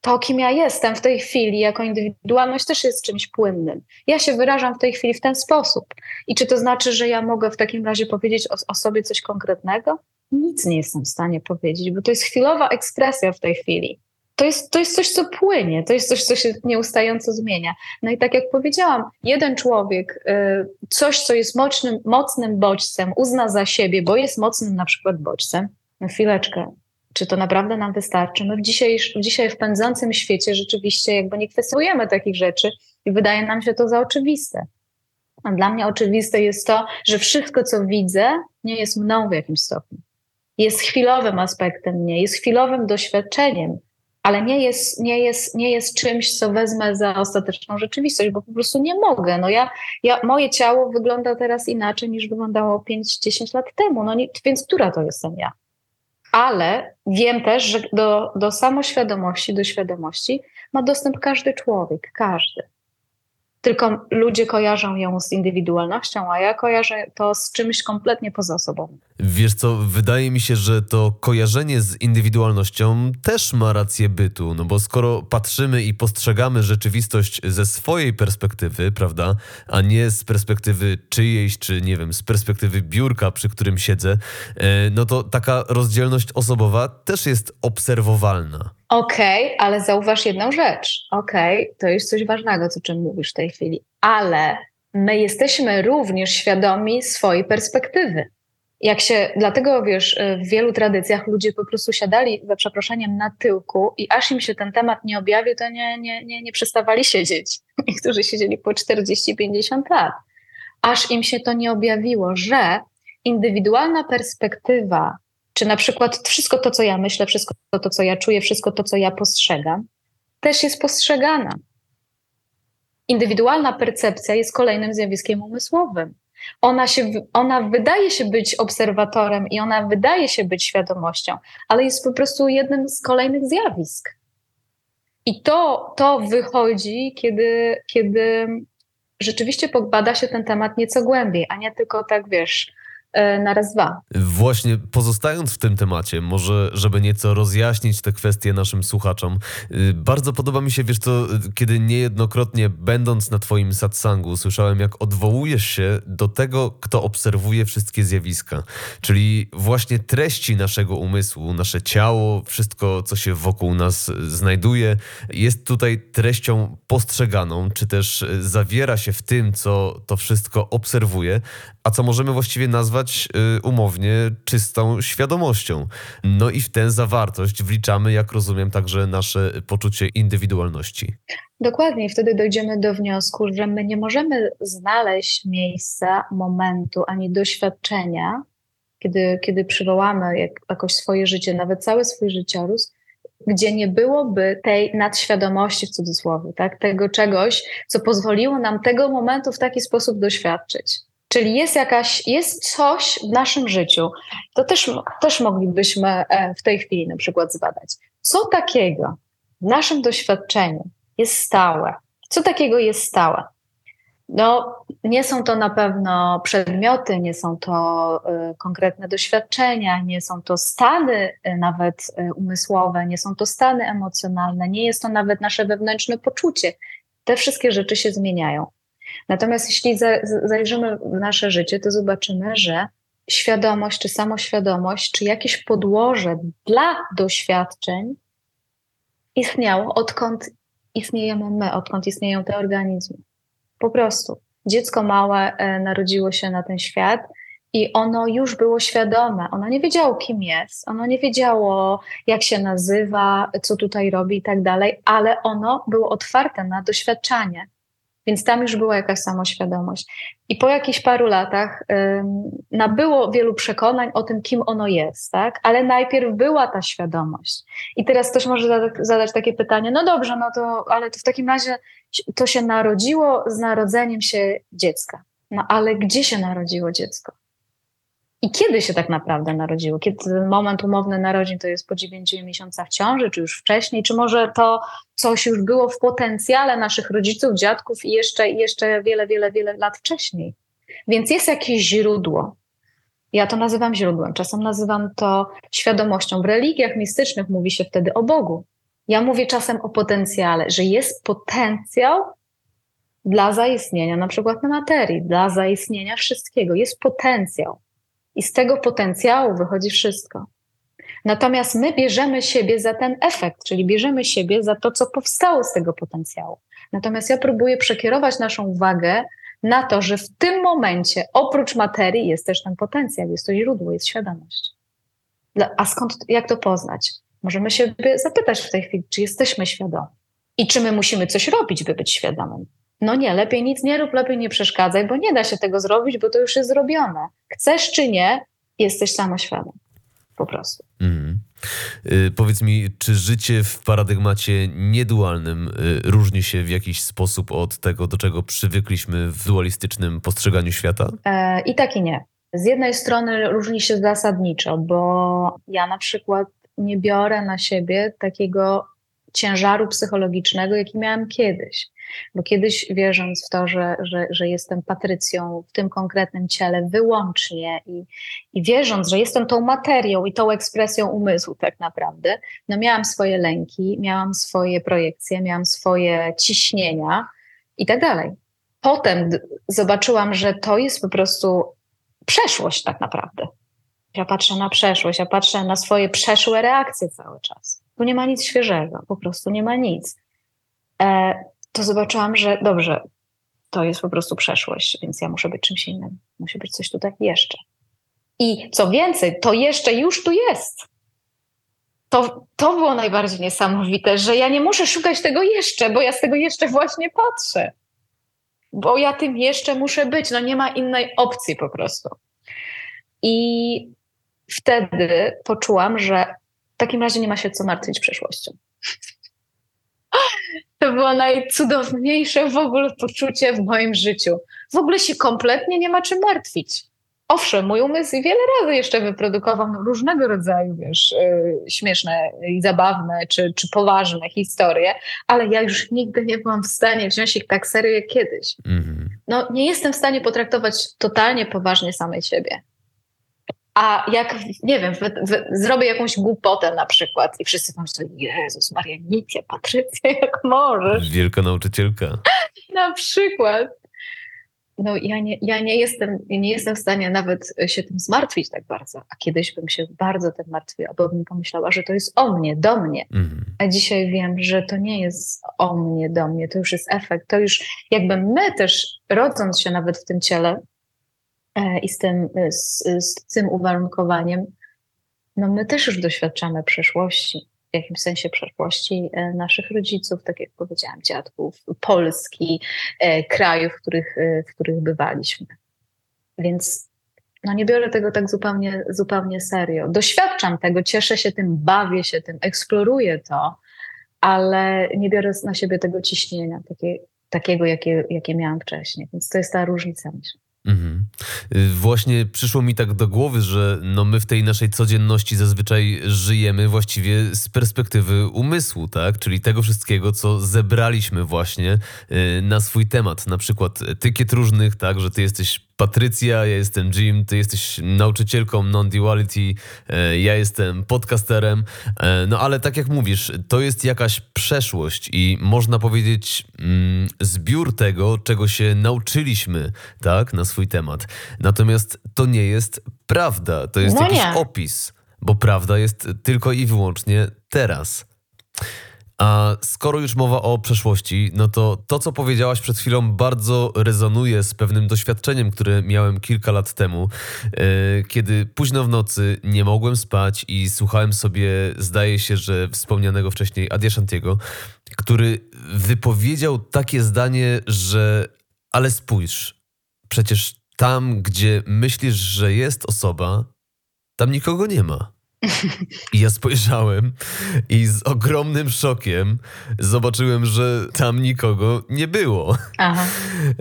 To, kim ja jestem w tej chwili, jako indywidualność, też jest czymś płynnym. Ja się wyrażam w tej chwili w ten sposób. I czy to znaczy, że ja mogę w takim razie powiedzieć o, o sobie coś konkretnego? Nic nie jestem w stanie powiedzieć, bo to jest chwilowa ekspresja w tej chwili. To jest, to jest coś, co płynie, to jest coś, co się nieustająco zmienia. No i tak jak powiedziałam, jeden człowiek y, coś, co jest mocnym, mocnym bodźcem, uzna za siebie, bo jest mocnym na przykład bodźcem. No chwileczkę, czy to naprawdę nam wystarczy? My w dzisiaj, dzisiaj w pędzącym świecie rzeczywiście jakby nie kwestionujemy takich rzeczy i wydaje nam się to za oczywiste. A dla mnie oczywiste jest to, że wszystko, co widzę, nie jest mną w jakimś stopniu. Jest chwilowym aspektem mnie, jest chwilowym doświadczeniem, ale nie jest, nie jest, nie jest czymś, co wezmę za ostateczną rzeczywistość, bo po prostu nie mogę. No ja, ja, moje ciało wygląda teraz inaczej niż wyglądało 5-10 lat temu, no nie, więc która to jestem ja? Ale wiem też, że do, do samoświadomości, do świadomości ma dostęp każdy człowiek, każdy tylko ludzie kojarzą ją z indywidualnością, a ja kojarzę to z czymś kompletnie poza sobą. Wiesz co, wydaje mi się, że to kojarzenie z indywidualnością też ma rację bytu, no bo skoro patrzymy i postrzegamy rzeczywistość ze swojej perspektywy, prawda, a nie z perspektywy czyjejś, czy nie wiem, z perspektywy biurka, przy którym siedzę, e, no to taka rozdzielność osobowa też jest obserwowalna. Okej, okay, ale zauważ jedną rzecz. Okej, okay, to jest coś ważnego, o czym mówisz w tej chwili, ale my jesteśmy również świadomi swojej perspektywy. Jak się, dlatego wiesz, w wielu tradycjach ludzie po prostu siadali za przeproszeniem na tyłku i aż im się ten temat nie objawił, to nie, nie, nie, nie przestawali siedzieć. <laughs> Niektórzy siedzieli po 40-50 lat. Aż im się to nie objawiło, że indywidualna perspektywa czy na przykład wszystko to, co ja myślę, wszystko to, co ja czuję, wszystko to, co ja postrzegam, też jest postrzegana. Indywidualna percepcja jest kolejnym zjawiskiem umysłowym. Ona, się, ona wydaje się być obserwatorem i ona wydaje się być świadomością, ale jest po prostu jednym z kolejnych zjawisk. I to, to wychodzi, kiedy, kiedy rzeczywiście podbada się ten temat nieco głębiej, a nie tylko tak, wiesz, na raz dwa. Właśnie pozostając w tym temacie, może żeby nieco rozjaśnić te kwestie naszym słuchaczom, y, bardzo podoba mi się, wiesz to, kiedy niejednokrotnie będąc na twoim satsangu słyszałem, jak odwołujesz się do tego, kto obserwuje wszystkie zjawiska, czyli właśnie treści naszego umysłu, nasze ciało, wszystko, co się wokół nas znajduje, jest tutaj treścią postrzeganą, czy też zawiera się w tym, co to wszystko obserwuje, a co możemy właściwie nazwać y, umownie czystą świadomością. No i w tę zawartość wliczamy, jak rozumiem, także nasze poczucie indywidualności. Dokładnie, i wtedy dojdziemy do wniosku, że my nie możemy znaleźć miejsca, momentu ani doświadczenia, kiedy, kiedy przywołamy jak, jakoś swoje życie, nawet cały swój życiorys, gdzie nie byłoby tej nadświadomości w cudzysłowie, tak? tego czegoś, co pozwoliło nam tego momentu w taki sposób doświadczyć. Czyli jest jakaś, jest coś w naszym życiu, to też, też moglibyśmy e, w tej chwili na przykład zbadać. Co takiego w naszym doświadczeniu jest stałe? Co takiego jest stałe? No, nie są to na pewno przedmioty, nie są to y, konkretne doświadczenia, nie są to stany y, nawet y, umysłowe, nie są to stany emocjonalne, nie jest to nawet nasze wewnętrzne poczucie. Te wszystkie rzeczy się zmieniają. Natomiast jeśli zajrzymy w nasze życie, to zobaczymy, że świadomość, czy samoświadomość, czy jakieś podłoże dla doświadczeń istniało, odkąd istniejemy my, odkąd istnieją te organizmy. Po prostu. Dziecko małe e, narodziło się na ten świat i ono już było świadome. Ono nie wiedziało, kim jest, ono nie wiedziało, jak się nazywa, co tutaj robi i tak dalej, ale ono było otwarte na doświadczanie. Więc tam już była jakaś samoświadomość. I po jakichś paru latach um, nabyło wielu przekonań o tym, kim ono jest, tak? Ale najpierw była ta świadomość. I teraz ktoś może zadać takie pytanie, no dobrze, no to, ale to w takim razie to się narodziło z narodzeniem się dziecka. No ale gdzie się narodziło dziecko? I kiedy się tak naprawdę narodziło? Kiedy moment umowny narodzin to jest po dziewięciu miesiącach ciąży, czy już wcześniej, czy może to coś już było w potencjale naszych rodziców, dziadków i jeszcze, jeszcze wiele, wiele, wiele lat wcześniej. Więc jest jakieś źródło. Ja to nazywam źródłem, czasem nazywam to świadomością. W religiach mistycznych mówi się wtedy o Bogu. Ja mówię czasem o potencjale, że jest potencjał dla zaistnienia na przykład na materii, dla zaistnienia wszystkiego. Jest potencjał. I z tego potencjału wychodzi wszystko. Natomiast my bierzemy siebie za ten efekt, czyli bierzemy siebie za to, co powstało z tego potencjału. Natomiast ja próbuję przekierować naszą uwagę na to, że w tym momencie oprócz materii jest też ten potencjał, jest to źródło, jest świadomość. A skąd, jak to poznać? Możemy się zapytać w tej chwili, czy jesteśmy świadomi i czy my musimy coś robić, by być świadomym. No nie, lepiej nic nie rób, lepiej nie przeszkadzaj, bo nie da się tego zrobić, bo to już jest zrobione. Chcesz czy nie, jesteś samoświadom. Po prostu. Mm. Y, powiedz mi, czy życie w paradygmacie niedualnym y, różni się w jakiś sposób od tego, do czego przywykliśmy w dualistycznym postrzeganiu świata? E, I tak i nie. Z jednej strony różni się zasadniczo, bo ja na przykład nie biorę na siebie takiego ciężaru psychologicznego, jaki miałam kiedyś. Bo kiedyś wierząc w to, że, że, że jestem Patrycją w tym konkretnym ciele wyłącznie i, i wierząc, że jestem tą materią i tą ekspresją umysłu tak naprawdę, no miałam swoje lęki, miałam swoje projekcje, miałam swoje ciśnienia i tak dalej. Potem zobaczyłam, że to jest po prostu przeszłość tak naprawdę. Ja patrzę na przeszłość, ja patrzę na swoje przeszłe reakcje cały czas. Tu nie ma nic świeżego, po prostu nie ma nic. E, to zobaczyłam, że dobrze, to jest po prostu przeszłość, więc ja muszę być czymś innym. Musi być coś tutaj jeszcze. I co więcej, to jeszcze już tu jest. To, to było najbardziej niesamowite, że ja nie muszę szukać tego jeszcze, bo ja z tego jeszcze właśnie patrzę. Bo ja tym jeszcze muszę być. No nie ma innej opcji po prostu. I wtedy poczułam, że w takim razie nie ma się co martwić przeszłością. To było najcudowniejsze w ogóle poczucie w moim życiu. W ogóle się kompletnie nie ma czym martwić. Owszem, mój umysł wiele razy jeszcze wyprodukował różnego rodzaju, wiesz, yy, śmieszne i zabawne, czy, czy poważne historie, ale ja już nigdy nie byłam w stanie wziąć ich tak serio jak kiedyś. Mm -hmm. No, nie jestem w stanie potraktować totalnie poważnie samej siebie. A jak, nie wiem, zrobię jakąś głupotę na przykład i wszyscy pomyślą, Jezus Maria, Nicia, Patrycja, <laughs> jak możesz. Wielka nauczycielka. na przykład. No ja nie, ja nie jestem, nie jestem w stanie nawet się tym zmartwić tak bardzo, a kiedyś bym się bardzo tym martwiła, bo bym pomyślała, że to jest o mnie, do mnie. Mhm. A dzisiaj wiem, że to nie jest o mnie, do mnie, to już jest efekt, to już jakby my też rodząc się nawet w tym ciele, i z tym, e, z, z tym uwarunkowaniem, no my też już doświadczamy przeszłości, w jakimś sensie przeszłości e, naszych rodziców, tak jak powiedziałam, dziadków, Polski, krajów, w których, w których bywaliśmy. Więc no nie biorę tego tak zupełnie, zupełnie serio. Doświadczam tego, cieszę się tym, bawię się tym, eksploruję to, ale nie biorę na siebie tego ciśnienia, takie, takiego, jakie, jakie miałam wcześniej. Więc to jest ta różnica, myślę. Mhm. Y, właśnie przyszło mi tak do głowy, że no my w tej naszej codzienności zazwyczaj żyjemy właściwie z perspektywy umysłu, tak? Czyli tego wszystkiego, co zebraliśmy właśnie y, na swój temat. Na przykład etykiet różnych, tak? Że ty jesteś Patrycja, ja jestem Jim, ty jesteś nauczycielką non-duality, e, ja jestem podcasterem. E, no ale tak jak mówisz, to jest jakaś przeszłość i można powiedzieć mm, zbiór tego, czego się nauczyliśmy, tak, na swój temat. Natomiast to nie jest prawda, to jest no jakiś opis, bo prawda jest tylko i wyłącznie teraz. A skoro już mowa o przeszłości, no to to, co powiedziałaś przed chwilą, bardzo rezonuje z pewnym doświadczeniem, które miałem kilka lat temu, yy, kiedy późno w nocy nie mogłem spać i słuchałem sobie, zdaje się, że wspomnianego wcześniej Adia Shantiego, który wypowiedział takie zdanie, że ale spójrz, przecież tam, gdzie myślisz, że jest osoba, tam nikogo nie ma. I ja spojrzałem i z ogromnym szokiem zobaczyłem, że tam nikogo nie było. Aha.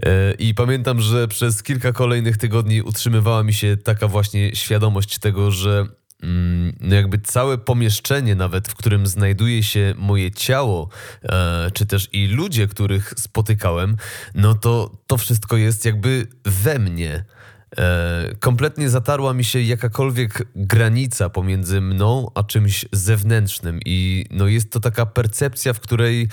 E, I pamiętam, że przez kilka kolejnych tygodni utrzymywała mi się taka właśnie świadomość tego, że mm, no jakby całe pomieszczenie, nawet w którym znajduje się moje ciało, e, czy też i ludzie, których spotykałem, no to to wszystko jest jakby we mnie. E, kompletnie zatarła mi się jakakolwiek granica pomiędzy mną a czymś zewnętrznym i no jest to taka percepcja, w której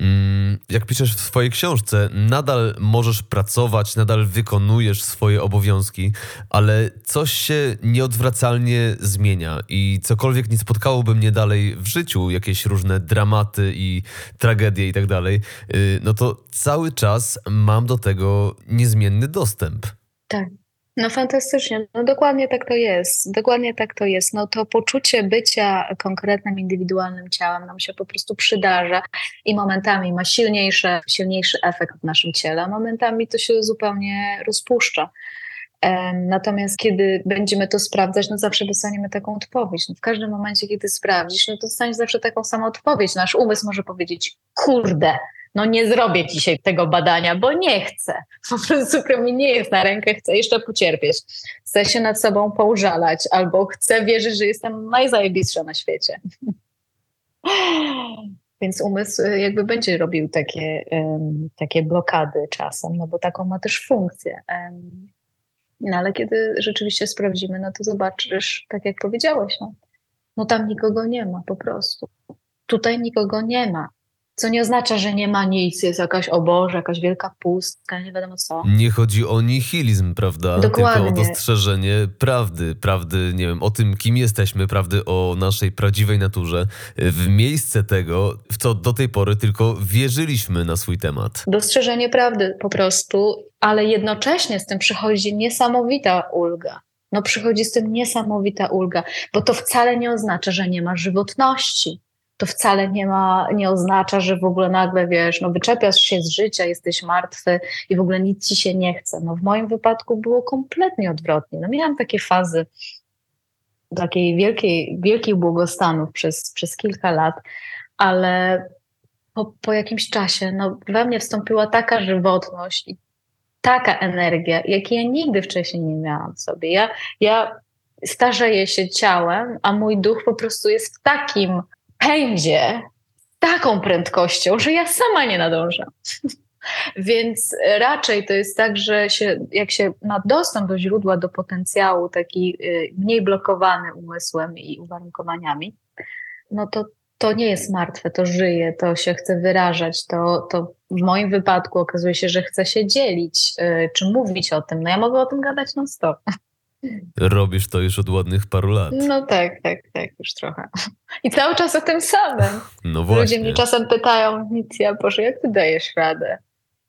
Mm, jak piszesz w swojej książce, nadal możesz pracować, nadal wykonujesz swoje obowiązki, ale coś się nieodwracalnie zmienia i cokolwiek nie spotkałoby mnie dalej w życiu, jakieś różne dramaty i tragedie i tak dalej, y, no to cały czas mam do tego niezmienny dostęp. Tak. No fantastycznie, no dokładnie tak to jest, dokładnie tak to jest. No to poczucie bycia konkretnym, indywidualnym ciałem nam się po prostu przydarza i momentami ma silniejszy, silniejszy efekt w naszym ciele, a momentami to się zupełnie rozpuszcza. Natomiast kiedy będziemy to sprawdzać, no zawsze dostaniemy taką odpowiedź. No w każdym momencie, kiedy sprawdzisz, no to dostaniesz zawsze taką samą odpowiedź. Nasz umysł może powiedzieć, kurde, no nie zrobię dzisiaj tego badania, bo nie chcę. <laughs> Po prostu mi nie jest na rękę, chcę jeszcze pocierpieć. Chcę się nad sobą poużalać albo chcę wierzyć, że jestem najzajebistsza na świecie. <laughs> Więc umysł y, jakby będzie robił takie, um, takie blokady czasem, no bo taką ma też funkcję. Um, no ale kiedy rzeczywiście sprawdzimy, no to zobaczysz, tak jak powiedziałeś, no, no tam nikogo nie ma po prostu. Tutaj nikogo nie ma. Co nie oznacza, że nie ma nic, jest jakaś oboże, jakaś wielka pustka, nie wiadomo co. Nie chodzi o nihilizm, prawda? Dokładnie. Tylko o dostrzeżenie prawdy, prawdy, nie wiem, o tym, kim jesteśmy, prawdy o naszej prawdziwej naturze. W miejsce tego, w co do tej pory tylko wierzyliśmy na swój temat. Dostrzeżenie prawdy po prostu, ale jednocześnie z tym przychodzi niesamowita ulga. No przychodzi z tym niesamowita ulga, bo to wcale nie oznacza, że nie ma żywotności to wcale nie ma, nie oznacza, że w ogóle nagle wiesz, no wyczepiasz się z życia, jesteś martwy i w ogóle nic ci się nie chce. No w moim wypadku było kompletnie odwrotnie. No miałam takie fazy takiej wielkiej, wielkich błogostanów przez, przez kilka lat, ale po, po jakimś czasie no, we mnie wstąpiła taka żywotność i taka energia, jakiej ja nigdy wcześniej nie miałam w sobie. Ja, ja starzeję się ciałem, a mój duch po prostu jest w takim pędzie taką prędkością, że ja sama nie nadążam. <laughs> Więc raczej to jest tak, że się, jak się ma dostęp do źródła, do potencjału, taki y, mniej blokowany umysłem i uwarunkowaniami, no to to nie jest martwe, to żyje, to się chce wyrażać, to, to w moim wypadku okazuje się, że chce się dzielić, y, czy mówić o tym. No ja mogę o tym gadać non stop. Robisz to już od ładnych paru lat. No tak, tak, tak, już trochę. I cały czas o tym samym. No właśnie. Ludzie mnie czasem pytają, nic ja, Boże, jak ty dajesz radę?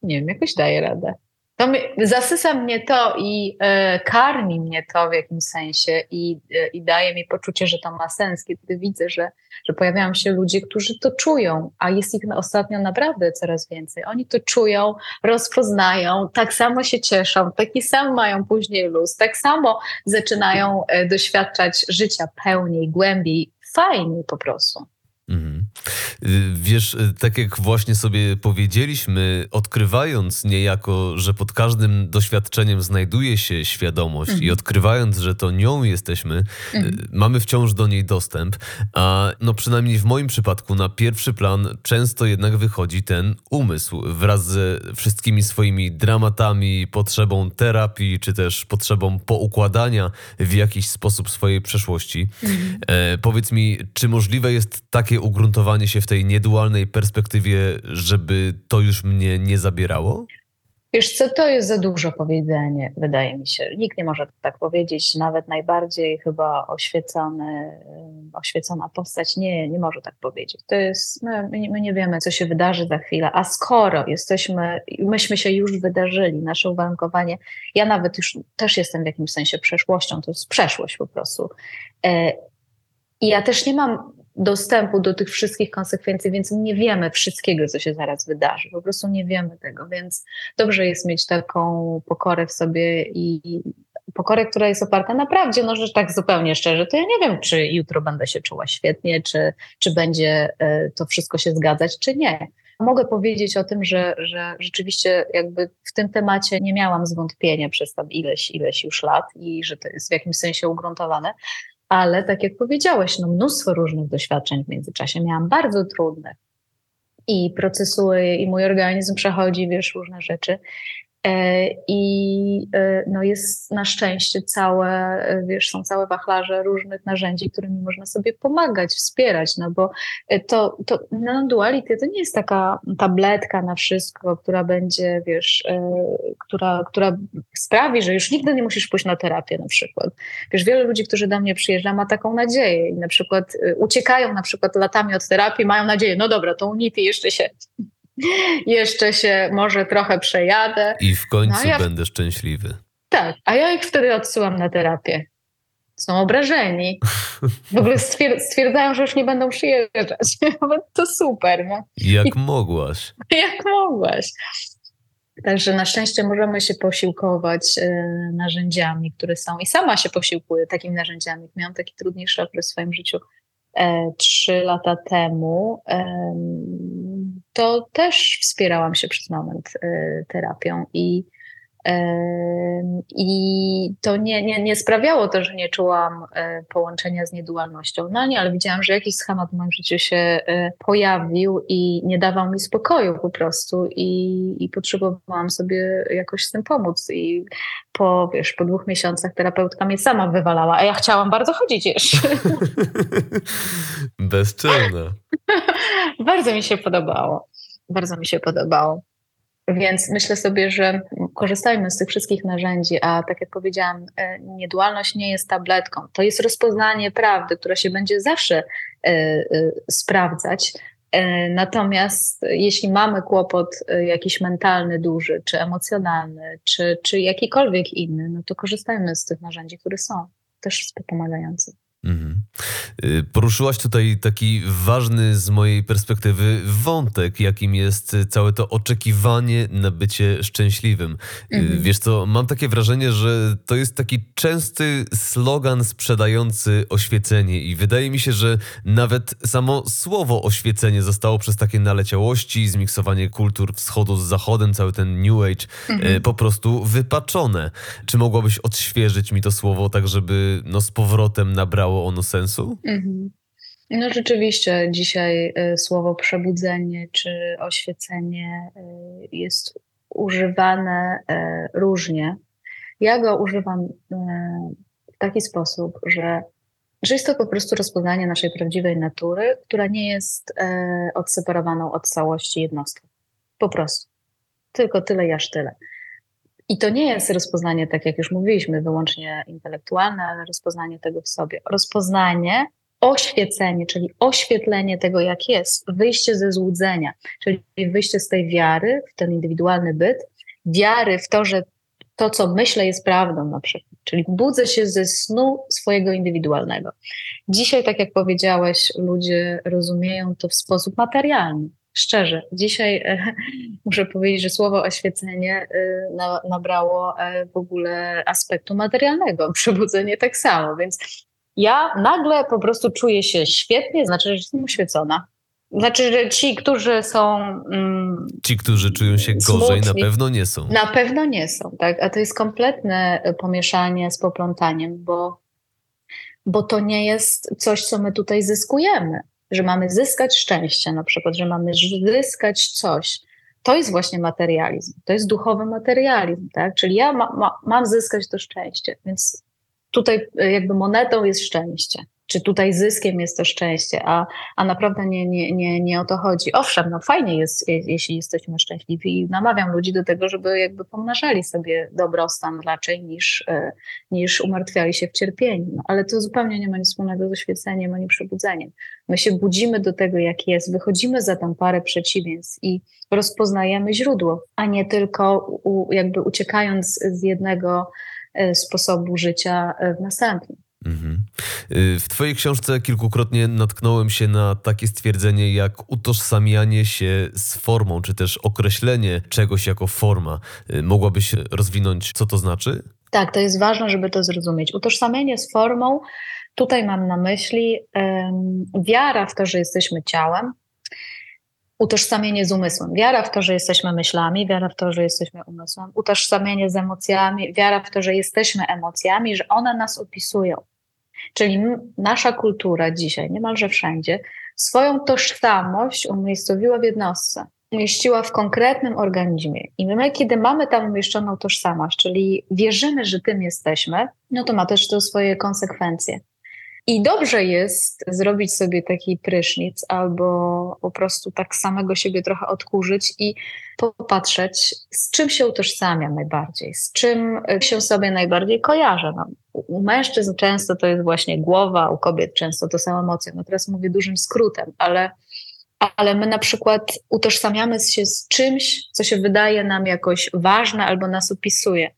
Nie wiem, jakoś daję radę to mi, zasysa mnie to i e, karmi mnie to w jakimś sensie i, e, i daje mi poczucie, że to ma sens, kiedy widzę, że, że pojawiają się ludzie, którzy to czują, a jest ich ostatnio naprawdę coraz więcej. Oni to czują, rozpoznają, tak samo się cieszą, taki sam mają później luz, tak samo zaczynają e, doświadczać życia pełniej, głębiej, fajniej po prostu. Mhm. Wiesz, tak jak właśnie sobie powiedzieliśmy, odkrywając niejako, że pod każdym doświadczeniem znajduje się świadomość mhm. i odkrywając, że to nią jesteśmy, mhm. mamy wciąż do niej dostęp, a no przynajmniej w moim przypadku na pierwszy plan często jednak wychodzi ten umysł wraz ze wszystkimi swoimi dramatami, potrzebą terapii, czy też potrzebą poukładania w jakiś sposób swojej przeszłości. Mhm. E, powiedz mi, czy możliwe jest takie takie ugruntowanie się w tej niedualnej perspektywie, żeby to już mnie nie zabierało? Wiesz co, to jest za dużo powiedzenie, wydaje mi się. Nikt nie może tak powiedzieć, nawet najbardziej chyba oświecony, oświecona postać nie, nie może tak powiedzieć. To jest, my, my nie wiemy, co się wydarzy za chwilę, a skoro jesteśmy, myśmy się już wydarzyli, nasze uwarunkowanie, ja nawet już też jestem w jakimś sensie przeszłością, to jest przeszłość po prostu. E, I ja też nie mam dostępu do tych wszystkich konsekwencji, więc nie wiemy wszystkiego, co się zaraz wydarzy. Po prostu nie wiemy tego, więc dobrze jest mieć taką pokorę w sobie i pokorę, która jest oparta na prawdzie. No, że tak zupełnie szczerze, to ja nie wiem, czy jutro będę się czuła świetnie, czy, czy będzie e, to wszystko się zgadzać, czy nie. Mogę powiedzieć o tym, że, że rzeczywiście jakby w tym temacie nie miałam zwątpienia przez tam ileś, ileś już lat i że to jest w jakimś sensie ugruntowane, ale tak jak powiedziałeś, no mnóstwo różnych doświadczeń w międzyczasie miałam bardzo trudne i procesuję i mój organizm przechodzi, wiesz, różne rzeczy. E, I e, no jest na szczęście całe, e, wiesz, są całe wachlarze różnych narzędzi, którymi można sobie pomagać, wspierać, no bo to, to non-duality to nie jest taka tabletka na wszystko, która będzie, wiesz, która, która sprawi, że już nigdy nie musisz pójść na terapię na przykład. Wiesz, wiele ludzi, którzy do mnie przyjeżdża, ma taką nadzieję i na przykład uciekają na przykład latami od terapii, mają nadzieję, no dobra, to unity jeszcze się jeszcze się może trochę przejadę. I w końcu no, ja... będę szczęśliwy. Tak, a ja ich wtedy odsyłam na terapię. Są obrażeni. W ogóle stwierdzają, że już nie będą przyjeżdżać. <laughs> to super. No. Jak I... mogłaś. <laughs> Jak mogłaś. Także na szczęście możemy się posiłkować y, narzędziami, które są. I sama się posiłkuję takimi narzędziami. Miałam taki trudniejszy okres w swoim życiu e, trzy lata temu to też wspierałam się przez moment y, terapią i, i to nie, nie, nie sprawiało to, że nie czułam y, połączenia z niedualnością. No nie, ale widziałam, że jakiś schemat w moim życiu się y, pojawił i nie dawał mi spokoju po prostu i, i potrzebowałam sobie jakoś z tym pomóc. I po, wiesz, po dwóch miesiącach terapeutka mnie sama wywalała, a ja chciałam bardzo chodzić jeszcze. <laughs> Bezczelna. <laughs> bardzo mi się podobało. Bardzo mi się podobało. Więc myślę sobie, że korzystajmy z tych wszystkich narzędzi, a tak jak powiedziałam, e, niedualność nie jest tabletką. To jest rozpoznanie prawdy, która się będzie zawsze e, e, sprawdzać. Natomiast jeśli mamy kłopot jakiś mentalny, duży, czy emocjonalny, czy, czy jakikolwiek inny, no to korzystajmy z tych narzędzi, które są też pomagające. Mhm. Y, poruszyłaś tutaj taki ważny z mojej perspektywy wątek, jakim jest całe to oczekiwanie na bycie szczęśliwym. Y, mhm. Wiesz co, mam takie wrażenie, że to jest taki częsty slogan sprzedający oświecenie i wydaje mi się, że nawet samo słowo oświecenie zostało przez takie naleciałości, zmiksowanie kultur wschodu z zachodem, cały ten New Age y, mhm. po prostu wypaczone. Czy mogłabyś odświeżyć mi to słowo tak, żeby no z powrotem nabrało miało ono sensu? Mhm. No rzeczywiście dzisiaj y, słowo przebudzenie czy oświecenie y, jest używane y, różnie. Ja go używam w taki sposób, że, że jest to po prostu rozpoznanie naszej prawdziwej natury, która nie jest odseparowaną od całości jednostką. Po prostu. Tylko tyle, jaż tyle. I to nie jest rozpoznanie, tak jak już mówiliśmy, wyłącznie intelektualne, ale rozpoznanie tego w sobie. Rozpoznanie, oświecenie, czyli oświetlenie tego, jak jest, wyjście ze złudzenia, czyli wyjście z tej wiary w ten indywidualny byt, wiary w to, że to, co myślę, jest prawdą na przykład. Czyli budzę się ze snu swojego indywidualnego. Dzisiaj, tak jak powiedziałeś, ludzie rozumieją to w sposób materialny. Szczerze, dzisiaj e, <laughs> muszę powiedzieć, że słowo oświecenie e, na, nabrało e, w ogóle aspektu materialnego, <laughs> przebudzenie tak samo, więc ja nagle po prostu czuję się świetnie, znaczy, że jestem oświecona. Znaczy, że ci, którzy są. Mm, ci, którzy czują się gorzej, smutni, na pewno nie są. Na pewno nie są, tak. A to jest kompletne pomieszanie z poplątaniem, bo, bo to nie jest coś, co my tutaj zyskujemy że mamy zyskać szczęście, na przykład, że mamy zyskać coś. To jest właśnie materializm, to jest duchowy materializm, tak? Czyli ja ma, ma, mam zyskać to szczęście, więc tutaj e, jakby monetą jest szczęście czy tutaj zyskiem jest to szczęście, a, a naprawdę nie, nie, nie, nie o to chodzi. Owszem, no fajnie jest, jeśli jesteśmy szczęśliwi i namawiam ludzi do tego, żeby jakby pomnażali sobie dobrostan raczej niż, e, niż umartwiali się w cierpieniu. No, ale to zupełnie nie ma nic wspólnego z oświeceniem ani przebudzeniem. My się budzimy do tego, jak jest, wychodzimy za tą parę przeciwieństw i rozpoznajemy źródło, a nie tylko u, jakby uciekając z jednego e, sposobu życia e, w następny. Mhm. Y, w Twojej książce kilkukrotnie natknąłem się na takie stwierdzenie jak utożsamianie się z formą, czy też określenie czegoś jako forma. Y, mogłabyś rozwinąć, co to znaczy? Tak, to jest ważne, żeby to zrozumieć. Utożsamienie z formą, tutaj mam na myśli um, wiara w to, że jesteśmy ciałem, utożsamienie z umysłem, wiara w to, że jesteśmy myślami, wiara w to, że jesteśmy umysłem, utożsamienie z emocjami, wiara w to, że jesteśmy emocjami, że one nas opisują. Czyli nasza kultura dzisiaj, niemalże wszędzie, swoją tożsamość umiejscowiła w jednostce. umieściła w konkretnym organizmie. I my, kiedy mamy tam umieszczoną tożsamość, czyli wierzymy, że tym jesteśmy, no to ma też to swoje konsekwencje. I dobrze jest zrobić sobie taki prysznic albo po prostu tak samego siebie trochę odkurzyć i popatrzeć, z czym się utożsamiam najbardziej, z czym się sobie najbardziej kojarzę. No, u mężczyzn często to jest właśnie głowa, u kobiet często to są emocje. No teraz mówię dużym skrótem, ale, ale my na przykład utożsamiamy się z czymś, co się wydaje nam jakoś ważne albo nas opisuje.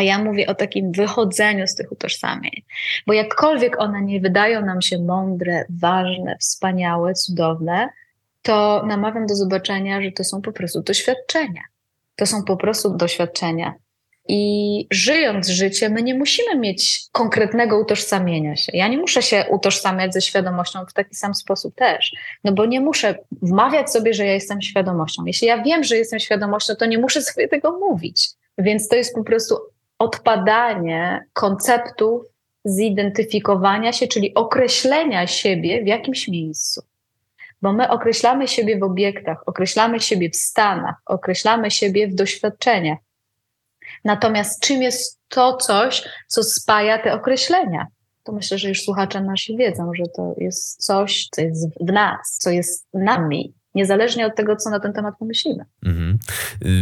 A ja mówię o takim wychodzeniu z tych utożsamień. Bo jakkolwiek one nie wydają nam się mądre, ważne, wspaniałe, cudowne, to namawiam do zobaczenia, że to są po prostu doświadczenia. To są po prostu doświadczenia. I żyjąc życie, my nie musimy mieć konkretnego utożsamienia się. Ja nie muszę się utożsamiać ze świadomością w taki sam sposób też, no bo nie muszę wmawiać sobie, że ja jestem świadomością. Jeśli ja wiem, że jestem świadomością, to nie muszę sobie tego mówić. Więc to jest po prostu odpadanie konceptów zidentyfikowania się, czyli określenia siebie w jakimś miejscu. Bo my określamy siebie w obiektach, określamy siebie w stanach, określamy siebie w doświadczeniach. Natomiast czym jest to coś, co spaja te określenia? To myślę, że już słuchacze nasi wiedzą, że to jest coś, co jest w nas, co jest nami, niezależnie od tego, co na ten temat pomyślimy. Mhm.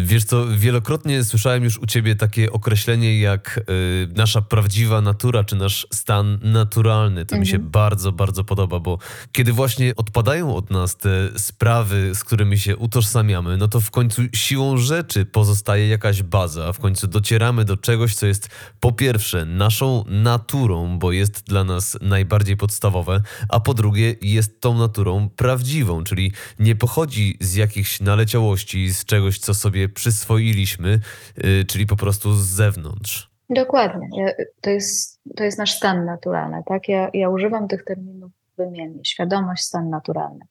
Wiesz co, wielokrotnie słyszałem już u ciebie takie określenie jak y, nasza prawdziwa natura, czy nasz stan naturalny. To mhm. mi się mhm. bardzo, bardzo podoba, bo kiedy właśnie odpadają od nas te sprawy, z którymi się utożsamiamy, no to w końcu siłą rzeczy pozostaje jakaś baza, w końcu docieramy do czegoś, co jest po pierwsze naszą naturą, bo jest dla nas najbardziej podstawowe, a po drugie jest tą naturą prawdziwą, czyli nie pochodzi z jakichś naleciałości, z czegoś, co sobie przyswoiliśmy, yy, czyli po prostu z zewnątrz. Dokładnie. To jest, to jest nasz stan naturalny. Tak? Ja, ja używam tych terminów wymiennie. Świadomość, stan naturalny.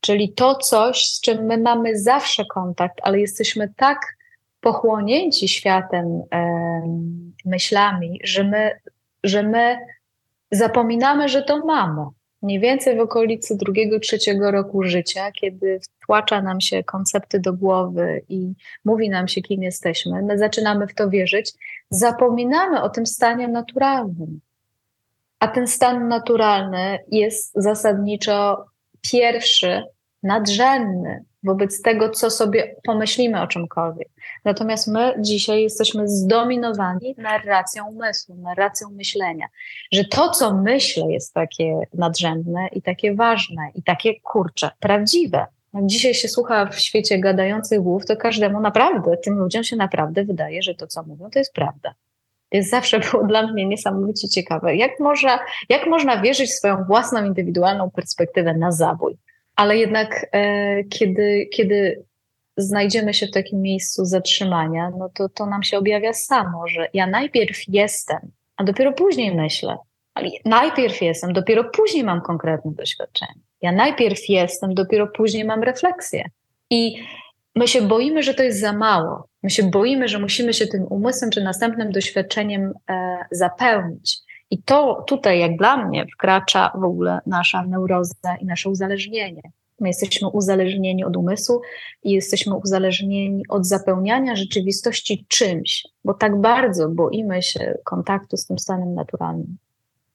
Czyli to coś, z czym my mamy zawsze kontakt, ale jesteśmy tak pochłonięci światem, myślami, że my, że my zapominamy, że to mamy mniej więcej w okolicy drugiego, trzeciego roku życia, kiedy wtłacza nam się koncepty do głowy i mówi nam się, kim jesteśmy, my zaczynamy w to wierzyć, zapominamy o tym stanie naturalnym. A ten stan naturalny jest zasadniczo pierwszy, nadrzędny wobec tego, co sobie pomyślimy o czymkolwiek. Natomiast my dzisiaj jesteśmy zdominowani narracją umysłu, narracją myślenia, że to, co myślę, jest takie nadrzędne i takie ważne i takie kurcze, prawdziwe. Jak dzisiaj się słucha w świecie gadających głów, to każdemu naprawdę, tym ludziom się naprawdę wydaje, że to, co mówią, to jest prawda. Jest zawsze było dla mnie niesamowicie ciekawe. Jak można, jak można wierzyć w swoją własną, indywidualną perspektywę na zabój? Ale jednak, e, kiedy, kiedy znajdziemy się w takim miejscu zatrzymania, no to to nam się objawia samo, że ja najpierw jestem, a dopiero później myślę. Ale najpierw jestem, dopiero później mam konkretne doświadczenie. Ja najpierw jestem, dopiero później mam refleksję. I my się boimy, że to jest za mało. My się boimy, że musimy się tym umysłem czy następnym doświadczeniem e, zapełnić. I to tutaj, jak dla mnie, wkracza w ogóle nasza neuroza i nasze uzależnienie. My jesteśmy uzależnieni od umysłu i jesteśmy uzależnieni od zapełniania rzeczywistości czymś, bo tak bardzo boimy się kontaktu z tym stanem naturalnym.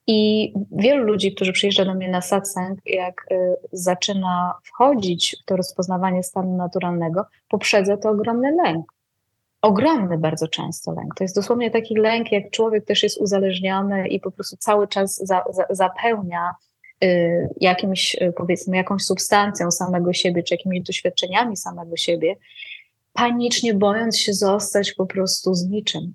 I wielu ludzi, którzy przyjeżdża do mnie na satsang, jak y, zaczyna wchodzić w to rozpoznawanie stanu naturalnego, poprzedza to ogromny lęk ogromny bardzo często lęk. To jest dosłownie taki lęk, jak człowiek też jest uzależniony i po prostu cały czas za, za, zapełnia y, jakimś, y, powiedzmy, jakąś substancją samego siebie, czy jakimiś doświadczeniami samego siebie, panicznie bojąc się zostać po prostu z niczym.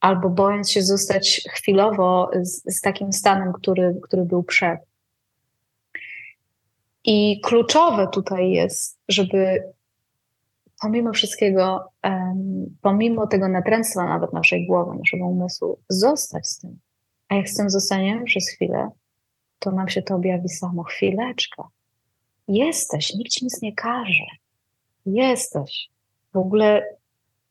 Albo bojąc się zostać chwilowo z, z takim stanem, który, który był przed. I kluczowe tutaj jest, żeby pomimo wszystkiego, pomimo tego natręctwa nawet naszej głowy, naszego umysłu, zostać z tym. A jak z tym zostaniemy przez chwilę, to nam się to objawi samo. Chwileczkę. Jesteś, nikt ci nic nie każe. Jesteś. W ogóle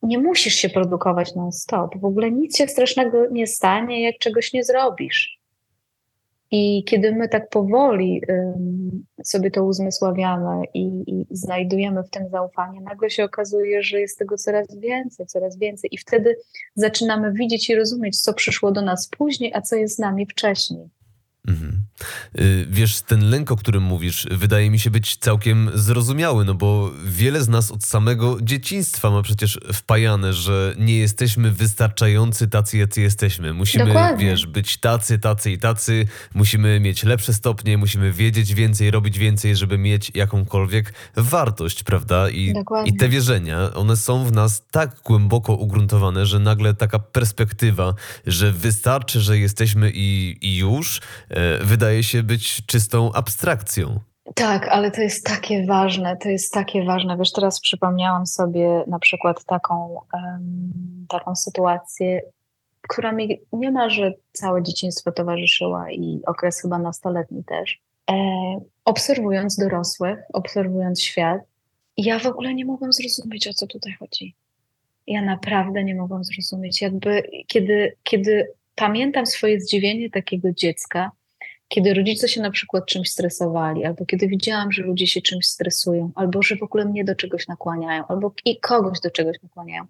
nie musisz się produkować non-stop. W ogóle nic się strasznego nie stanie, jak czegoś nie zrobisz. I kiedy my tak powoli sobie to uzmysławiamy i, i, znajdujemy w tym zaufanie, nagle się okazuje, że jest tego coraz więcej, coraz więcej. I wtedy zaczynamy widzieć i rozumieć, co przyszło do nas później, a co jest z nami wcześniej. Mhm. Y, wiesz, ten lęk, o którym mówisz, wydaje mi się być całkiem zrozumiały, no bo wiele z nas od samego dzieciństwa ma przecież wpajane, że nie jesteśmy wystarczający tacy, jacy jesteśmy. Musimy, Dokładnie. wiesz, być tacy, tacy i tacy, musimy mieć lepsze stopnie, musimy wiedzieć więcej, robić więcej, żeby mieć jakąkolwiek wartość, prawda? I, I te wierzenia, one są w nas tak głęboko ugruntowane, że nagle taka perspektywa, że wystarczy, że jesteśmy i, i już, wydaje się być czystą abstrakcją. Tak, ale to jest takie ważne, to jest takie ważne. Wiesz, teraz przypomniałam sobie na przykład taką, um, taką sytuację, która mi niemalże całe dzieciństwo towarzyszyła i okres chyba nastoletni też. E, obserwując dorosłych, obserwując świat, ja w ogóle nie mogłam zrozumieć, o co tutaj chodzi. Ja naprawdę nie mogłam zrozumieć. Jakby, kiedy, kiedy pamiętam swoje zdziwienie takiego dziecka, kiedy rodzice się na przykład czymś stresowali, albo kiedy widziałam, że ludzie się czymś stresują, albo że w ogóle mnie do czegoś nakłaniają, albo i kogoś do czegoś nakłaniają.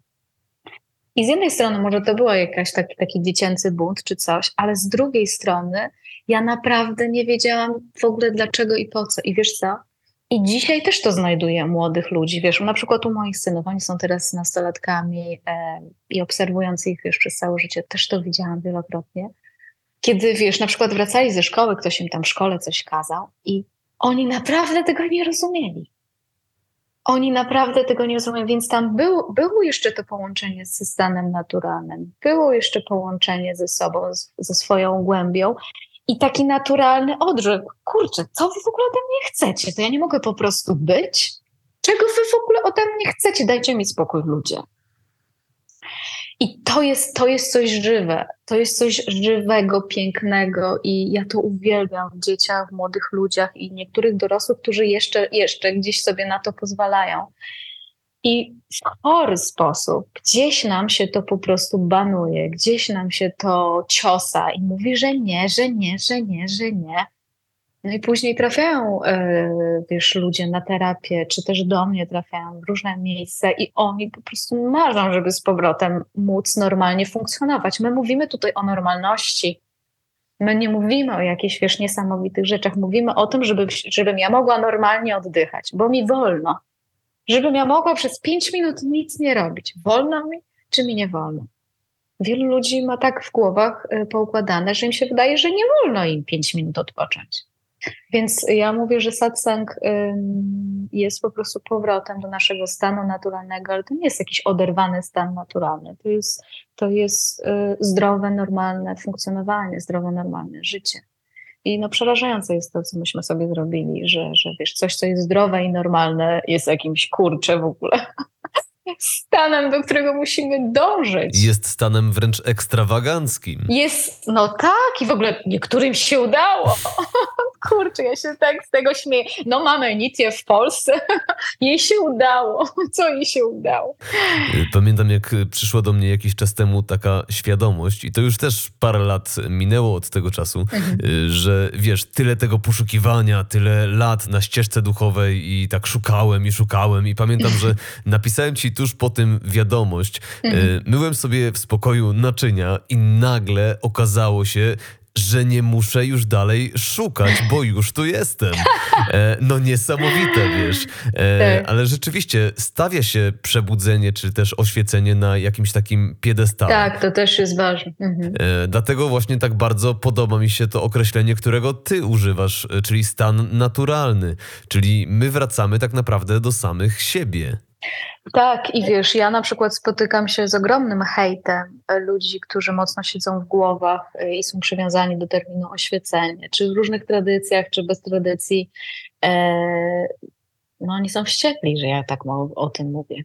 I z jednej strony może to był jakiś taki, taki dziecięcy bunt czy coś, ale z drugiej strony ja naprawdę nie wiedziałam w ogóle dlaczego i po co. I wiesz co? I dzisiaj też to znajduję młodych ludzi. Wiesz, na przykład u moich synów, oni są teraz nastolatkami e, i obserwując ich wiesz, przez całe życie, też to widziałam wielokrotnie kiedy wiesz, na przykład wracali ze szkoły, ktoś im tam w szkole coś kazał i oni naprawdę tego nie rozumieli. Oni naprawdę tego nie rozumieją, więc tam był, było jeszcze to połączenie ze stanem naturalnym, było jeszcze połączenie ze sobą, z, ze swoją głębią i taki naturalny odrzek. Kurczę, co wy w ogóle ode mnie chcecie? To ja nie mogę po prostu być? Czego wy w ogóle ode mnie chcecie? Dajcie mi spokój, ludzie. I to jest, to jest coś żywe, to jest coś żywego, pięknego i ja to uwielbiam w dzieciach, w młodych ludziach i niektórych dorosłych, którzy jeszcze, jeszcze gdzieś sobie na to pozwalają. I w chory sposób gdzieś nam się to po prostu banuje, gdzieś nam się to ciosa i mówi, że nie, że nie, że nie, że nie. No i później trafiają, e, wiesz, ludzie na terapię, czy też do mnie trafiają w różne miejsca i oni po prostu marzą, żeby z powrotem móc normalnie funkcjonować. My mówimy tutaj o normalności. My nie mówimy o jakichś, wiesz, niesamowitych rzeczach. Mówimy o tym, żeby, żebym ja mogła normalnie oddychać, bo mi wolno. Żebym ja mogła przez pięć minut nic nie robić. Wolno mi, czy mi nie wolno? Wielu ludzi ma tak w głowach e, poukładane, że im się wydaje, że nie wolno im pięć minut odpocząć. Więc ja mówię, że satsang jest po prostu powrotem do naszego stanu naturalnego, ale to nie jest jakiś oderwany stan naturalny. To jest, to jest y, zdrowe, normalne funkcjonowanie, zdrowe, normalne życie. I no przerażające jest to, co myśmy sobie zrobili, że, że wiesz, coś, co jest zdrowe i normalne, jest jakimś kurcze w ogóle <laughs> stanem, do którego musimy dążyć. Jest stanem wręcz ekstrawaganckim. Jest, no tak, i w ogóle niektórym się udało. <laughs> Kurczę, ja się tak z tego śmieję. No mamy Enicję w Polsce, <laughs> jej się udało. <laughs> Co jej się udało? Pamiętam, jak przyszła do mnie jakiś czas temu taka świadomość, i to już też parę lat minęło od tego czasu, mhm. że wiesz, tyle tego poszukiwania, tyle lat na ścieżce duchowej i tak szukałem i szukałem i pamiętam, że <laughs> napisałem ci tuż po tym wiadomość. Mhm. Myłem sobie w spokoju naczynia i nagle okazało się, że nie muszę już dalej szukać, bo już tu jestem. E, no niesamowite, wiesz. E, tak. Ale rzeczywiście stawia się przebudzenie, czy też oświecenie na jakimś takim piedestale. Tak, to też jest ważne. Mhm. E, dlatego właśnie tak bardzo podoba mi się to określenie, którego ty używasz, e, czyli stan naturalny. Czyli my wracamy tak naprawdę do samych siebie. Tak, i wiesz, ja na przykład spotykam się z ogromnym hejtem ludzi, którzy mocno siedzą w głowach y, i są przywiązani do terminu oświecenie, czy w różnych tradycjach, czy bez tradycji. E, no oni są wściekli, że ja tak o tym mówię.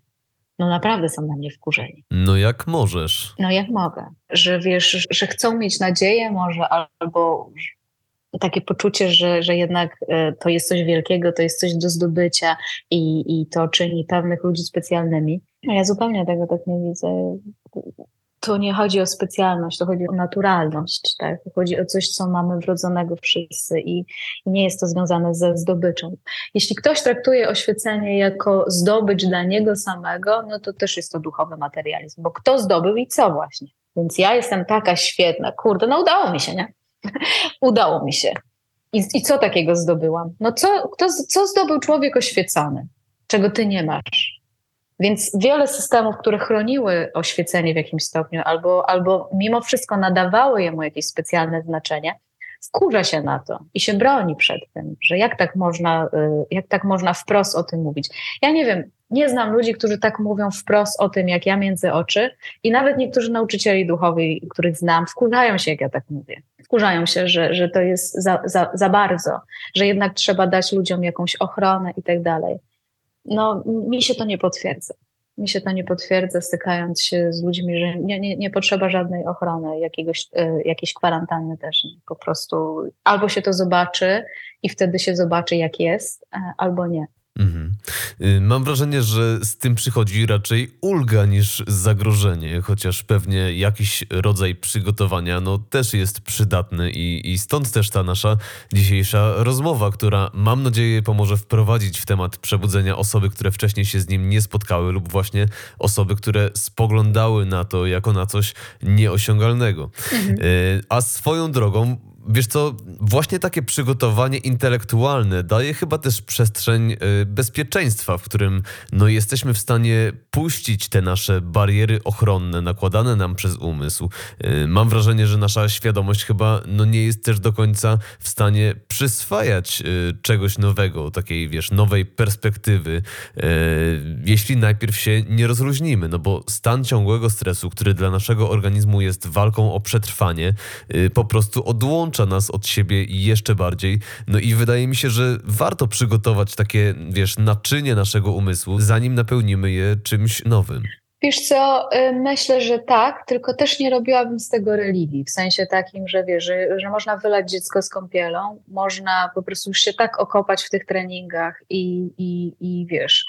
No naprawdę są na mnie wkurzeni. No jak możesz? No jak mogę. Że wiesz, że chcą mieć nadzieję może, albo takie poczucie, że, że jednak e, to jest coś wielkiego, to jest coś do zdobycia i, i to czyni pewnych ludzi specjalnymi. Ja zupełnie tego tak nie widzę. to nie chodzi o specjalność, to chodzi o naturalność, tak? Chodzi o coś, co mamy wrodzonego wszyscy i nie jest to związane ze zdobyczą. Jeśli ktoś traktuje oświecenie jako zdobycz dla niego samego, no to też jest to duchowy materializm, bo kto zdobył i co właśnie? Więc ja jestem taka świetna, kurde, no udało mi się, nie? <laughs> udało mi się. I, I co takiego zdobyłam? No co, kto, co zdobył człowiek oświecony, czego ty nie masz? Więc wiele systemów, które chroniły oświecenie w jakimś stopniu, albo, albo mimo wszystko nadawały jemu jakieś specjalne znaczenie, wkurza się na to i się broni przed tym, że jak tak można, y, jak tak można wprost o tym mówić. Ja nie wiem, nie znam ludzi, którzy tak mówią wprost o tym, jak ja między oczy, i nawet niektórzy nauczycieli duchowi, których znam, wkurzają się, jak ja tak mówię. Wkurzają się, że, że to jest za, za, za bardzo, że jednak trzeba dać ludziom jakąś ochronę i tak dalej no, mi się to nie potwierdza. Mi się to nie potwierdza, stykając się z ludźmi, że nie, nie, nie potrzeba żadnej ochrony, jakiegoś, y, jakiejś kwarantanny też. Po prostu albo się to zobaczy i wtedy się zobaczy, jak jest, e, albo nie. Mhm. Y, mam wrażenie, że z tym przychodzi raczej ulga niż zagrożenie, chociaż pewnie jakiś rodzaj przygotowania no, też jest przydatny i, i stąd też ta nasza dzisiejsza rozmowa, która mam nadzieję pomoże wprowadzić w temat przebudzenia osoby, które wcześniej się z nim nie spotkały lub właśnie osoby, które spoglądały na to jako na coś nieosiągalnego. Mhm. Y, a swoją drogą Wiesz co, właśnie takie przygotowanie intelektualne daje chyba też przestrzeń y, bezpieczeństwa, w którym no, jesteśmy w stanie puścić te nasze bariery ochronne nakładane nam przez umysł. Y, mam wrażenie, że nasza świadomość chyba no, nie jest też do końca w stanie przyswajać y, czegoś nowego, takiej wiesz, nowej perspektywy, jeśli najpierw się nie rozluźnimy, no bo stan ciągłego stresu, który dla naszego organizmu jest walką o przetrwanie, po prostu odłącza odłącza nas od siebie jeszcze bardziej. No i wydaje mi się, że warto przygotować takie, wiesz, naczynie naszego umysłu, zanim napełnimy je czymś nowym. Wiesz co, y, myślę, że tak, tylko też nie robiłabym z tego religii, w sensie takim, że wiesz, że, że można wylać dziecko z kąpielą, można po prostu się tak okopać w tych treningach i, i, i wiesz,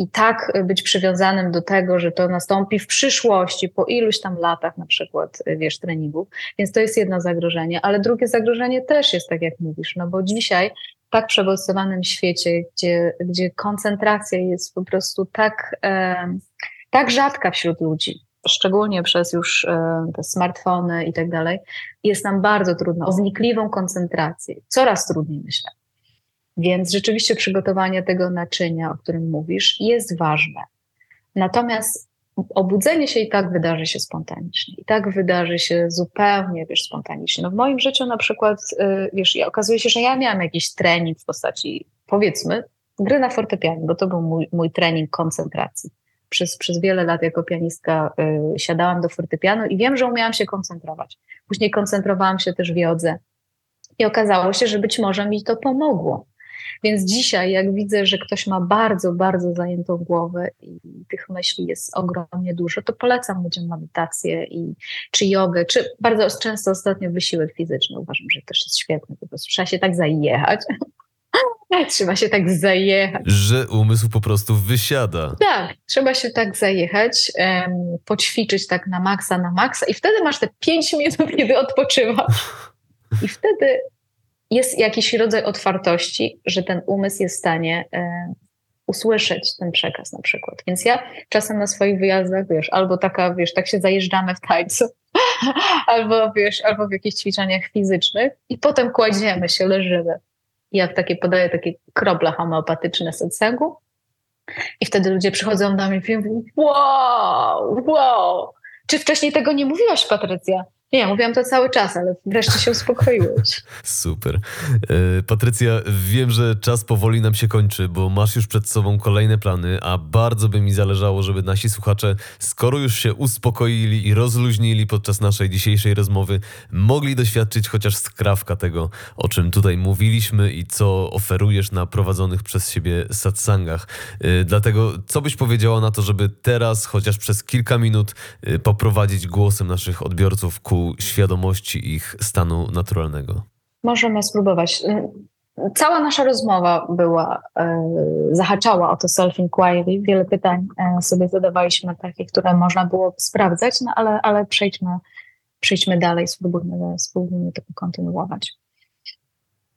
i tak być przywiązanym do tego, że to nastąpi w przyszłości, po iluś tam latach na przykład, wiesz, treningów. Więc to jest jedno zagrożenie, ale drugie zagrożenie też jest tak, jak mówisz, no bo dzisiaj w tak przebodźcowanym świecie, gdzie, gdzie koncentracja jest po prostu tak, e, tak rzadka wśród ludzi, szczególnie przez już e, te smartfony i tak dalej, jest nam bardzo trudno o wnikliwą koncentrację. Coraz trudniej, myślę. Więc rzeczywiście przygotowanie tego naczynia, o którym mówisz, jest ważne. Natomiast obudzenie się i tak wydarzy się spontanicznie. I tak wydarzy się zupełnie, wiesz, spontanicznie. No w moim życiu na przykład, y, wiesz, okazuje się, że ja miałam jakiś trening w postaci, powiedzmy, gry na fortepianie, bo to był mój, mój trening koncentracji. Przez, przez wiele lat jako pianistka y, siadałam do fortepianu i wiem, że umiałam się koncentrować. Później koncentrowałam się też w jodze. I okazało się, że być może mi to pomogło. Więc dzisiaj, jak widzę, że ktoś ma bardzo, bardzo zajętą głowę i tych myśli jest ogromnie dużo, to polecam ludziom medytację i, czy jogę, czy bardzo często ostatnio wysiłek fizyczny. Uważam, że też jest świetny. Po prostu trzeba się tak zajechać. <laughs> Trzeba się tak zajechać. Że umysł po prostu wysiada. Tak, trzeba się tak zajechać, um, poćwiczyć tak na maksa, na maksa i wtedy masz te pięć minut, <laughs> kiedy odpoczywasz. I wtedy jest jakiś rodzaj otwartości, że ten umysł jest w stanie e, usłyszeć ten przekaz na przykład. Więc ja czasem na swoich wyjazdach, wiesz, albo taka, wiesz, tak się zajeżdżamy w tańcu, <laughs> albo wiesz, albo w jakichś ćwiczeniach fizycznych i potem kładziemy się, leżymy. I jak takie podaję takie krople homeopatyczne setsengu i wtedy ludzie przychodzą do mnie i mówią, wow, wow, czy wcześniej tego nie mówiłaś, Patrycja? Nie, mówiłam to cały czas, ale wreszcie się uspokoiłeś. <laughs> Super. E, Patrycja, wiem, że czas powoli nam się kończy, bo masz już przed sobą kolejne plany, a bardzo by mi zależało, żeby nasi słuchacze, skoro już się uspokoili i rozluźnili podczas naszej dzisiejszej rozmowy, mogli doświadczyć chociaż skrawka tego, o czym tutaj mówiliśmy i co oferujesz na prowadzonych przez siebie satsangach. E, dlatego, co byś powiedziała na to, żeby teraz, chociaż przez kilka minut, e, poprowadzić głosem naszych odbiorców ku świadomości ich stanu naturalnego? Możemy spróbować. cała nasza rozmowa była, e, zahaczała o to self-inquiry. Wiele pytań e, sobie zadawaliśmy, takich, które można było sprawdzać, no ale, ale przejdźmy, przejdźmy dalej, spróbujmy, spróbujmy to kontynuować.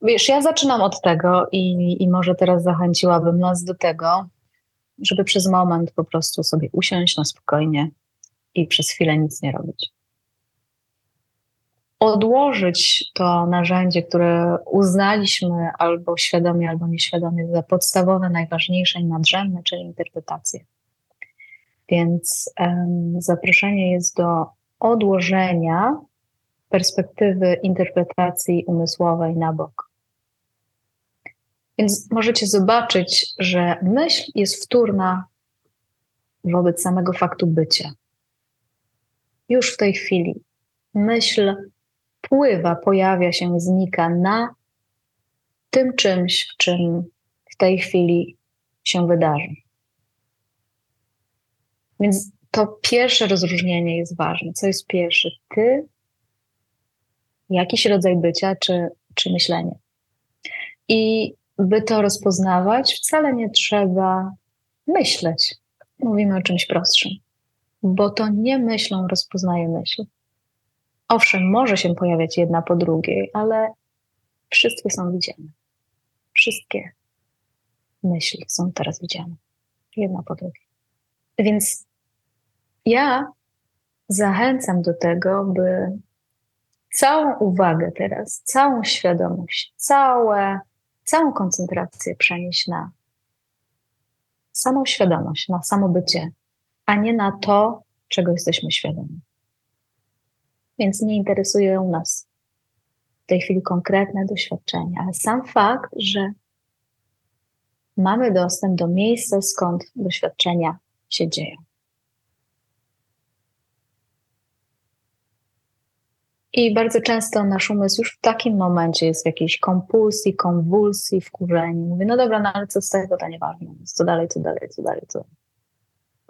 Wiesz, ja zaczynam od tego i, i może teraz zachęciłabym nas do tego, żeby przez moment po prostu sobie usiąść na spokojnie i przez chwilę nic nie robić odłożyć to narzędzie, które uznaliśmy albo świadomie, albo nieświadomie za podstawowe, najważniejsze i nadrzędne, czyli interpretację. Więc um, zaproszenie jest do odłożenia perspektywy interpretacji umysłowej na bok. Więc możecie zobaczyć, że myśl jest wtórna wobec samego faktu bycia. Już w tej chwili myśl pływa, pojawia się, znika na tym czymś, w czym w tej chwili się wydarzy. Więc to pierwsze rozróżnienie jest ważne. Co jest pierwsze? Ty, jakiś rodzaj bycia, czy, czy myślenie. I by to rozpoznawać, wcale nie trzeba myśleć. Mówimy o czymś prostszym, bo to nie myślą rozpoznaje myśl. Owszem, może się pojawiać jedna po drugiej, ale wszystkie są widziane. Wszystkie myśli są teraz widziane. Jedna po drugiej. Więc ja zachęcam do tego, by całą uwagę teraz, całą świadomość, całe, całą koncentrację przenieść na samą świadomość, na samo bycie, a nie na to, czego jesteśmy świadomi więc nie interesują nas w tej chwili konkretne doświadczenia, ale sam fakt, że mamy dostęp do miejsca, skąd doświadczenia się dzieją. I bardzo często nasz umysł już w takim momencie jest w jakiejś kompulsji, konwulsji, wkurzeniu. Mówi, no dobra, no ale co z tego, to nieważne. Co dalej, co dalej, co dalej, co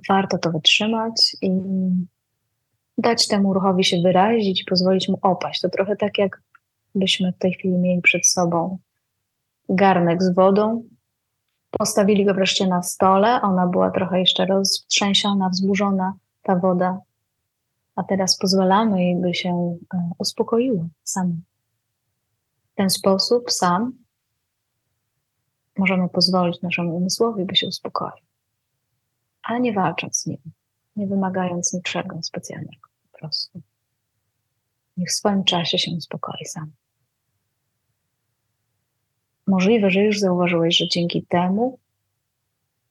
Warto to wytrzymać i dać temu ruchowi się wyrazić i pozwolić mu opaść. To trochę tak, jak byśmy w tej chwili mieli przed sobą garnek z wodą, postawili go wreszcie na stole, ona była trochę jeszcze roztrzęsiona, wzburzona, ta woda, a teraz pozwalamy jej, by się e, uspokoiła sama. W ten sposób sam możemy pozwolić naszemu umysłowi, by się uspokoił, ale nie walcząc z nim nie wymagając niczego specjalnego, po prostu. Niech w swoim czasie się uspokoi sam. Możliwe, że już zauważyłeś, że dzięki temu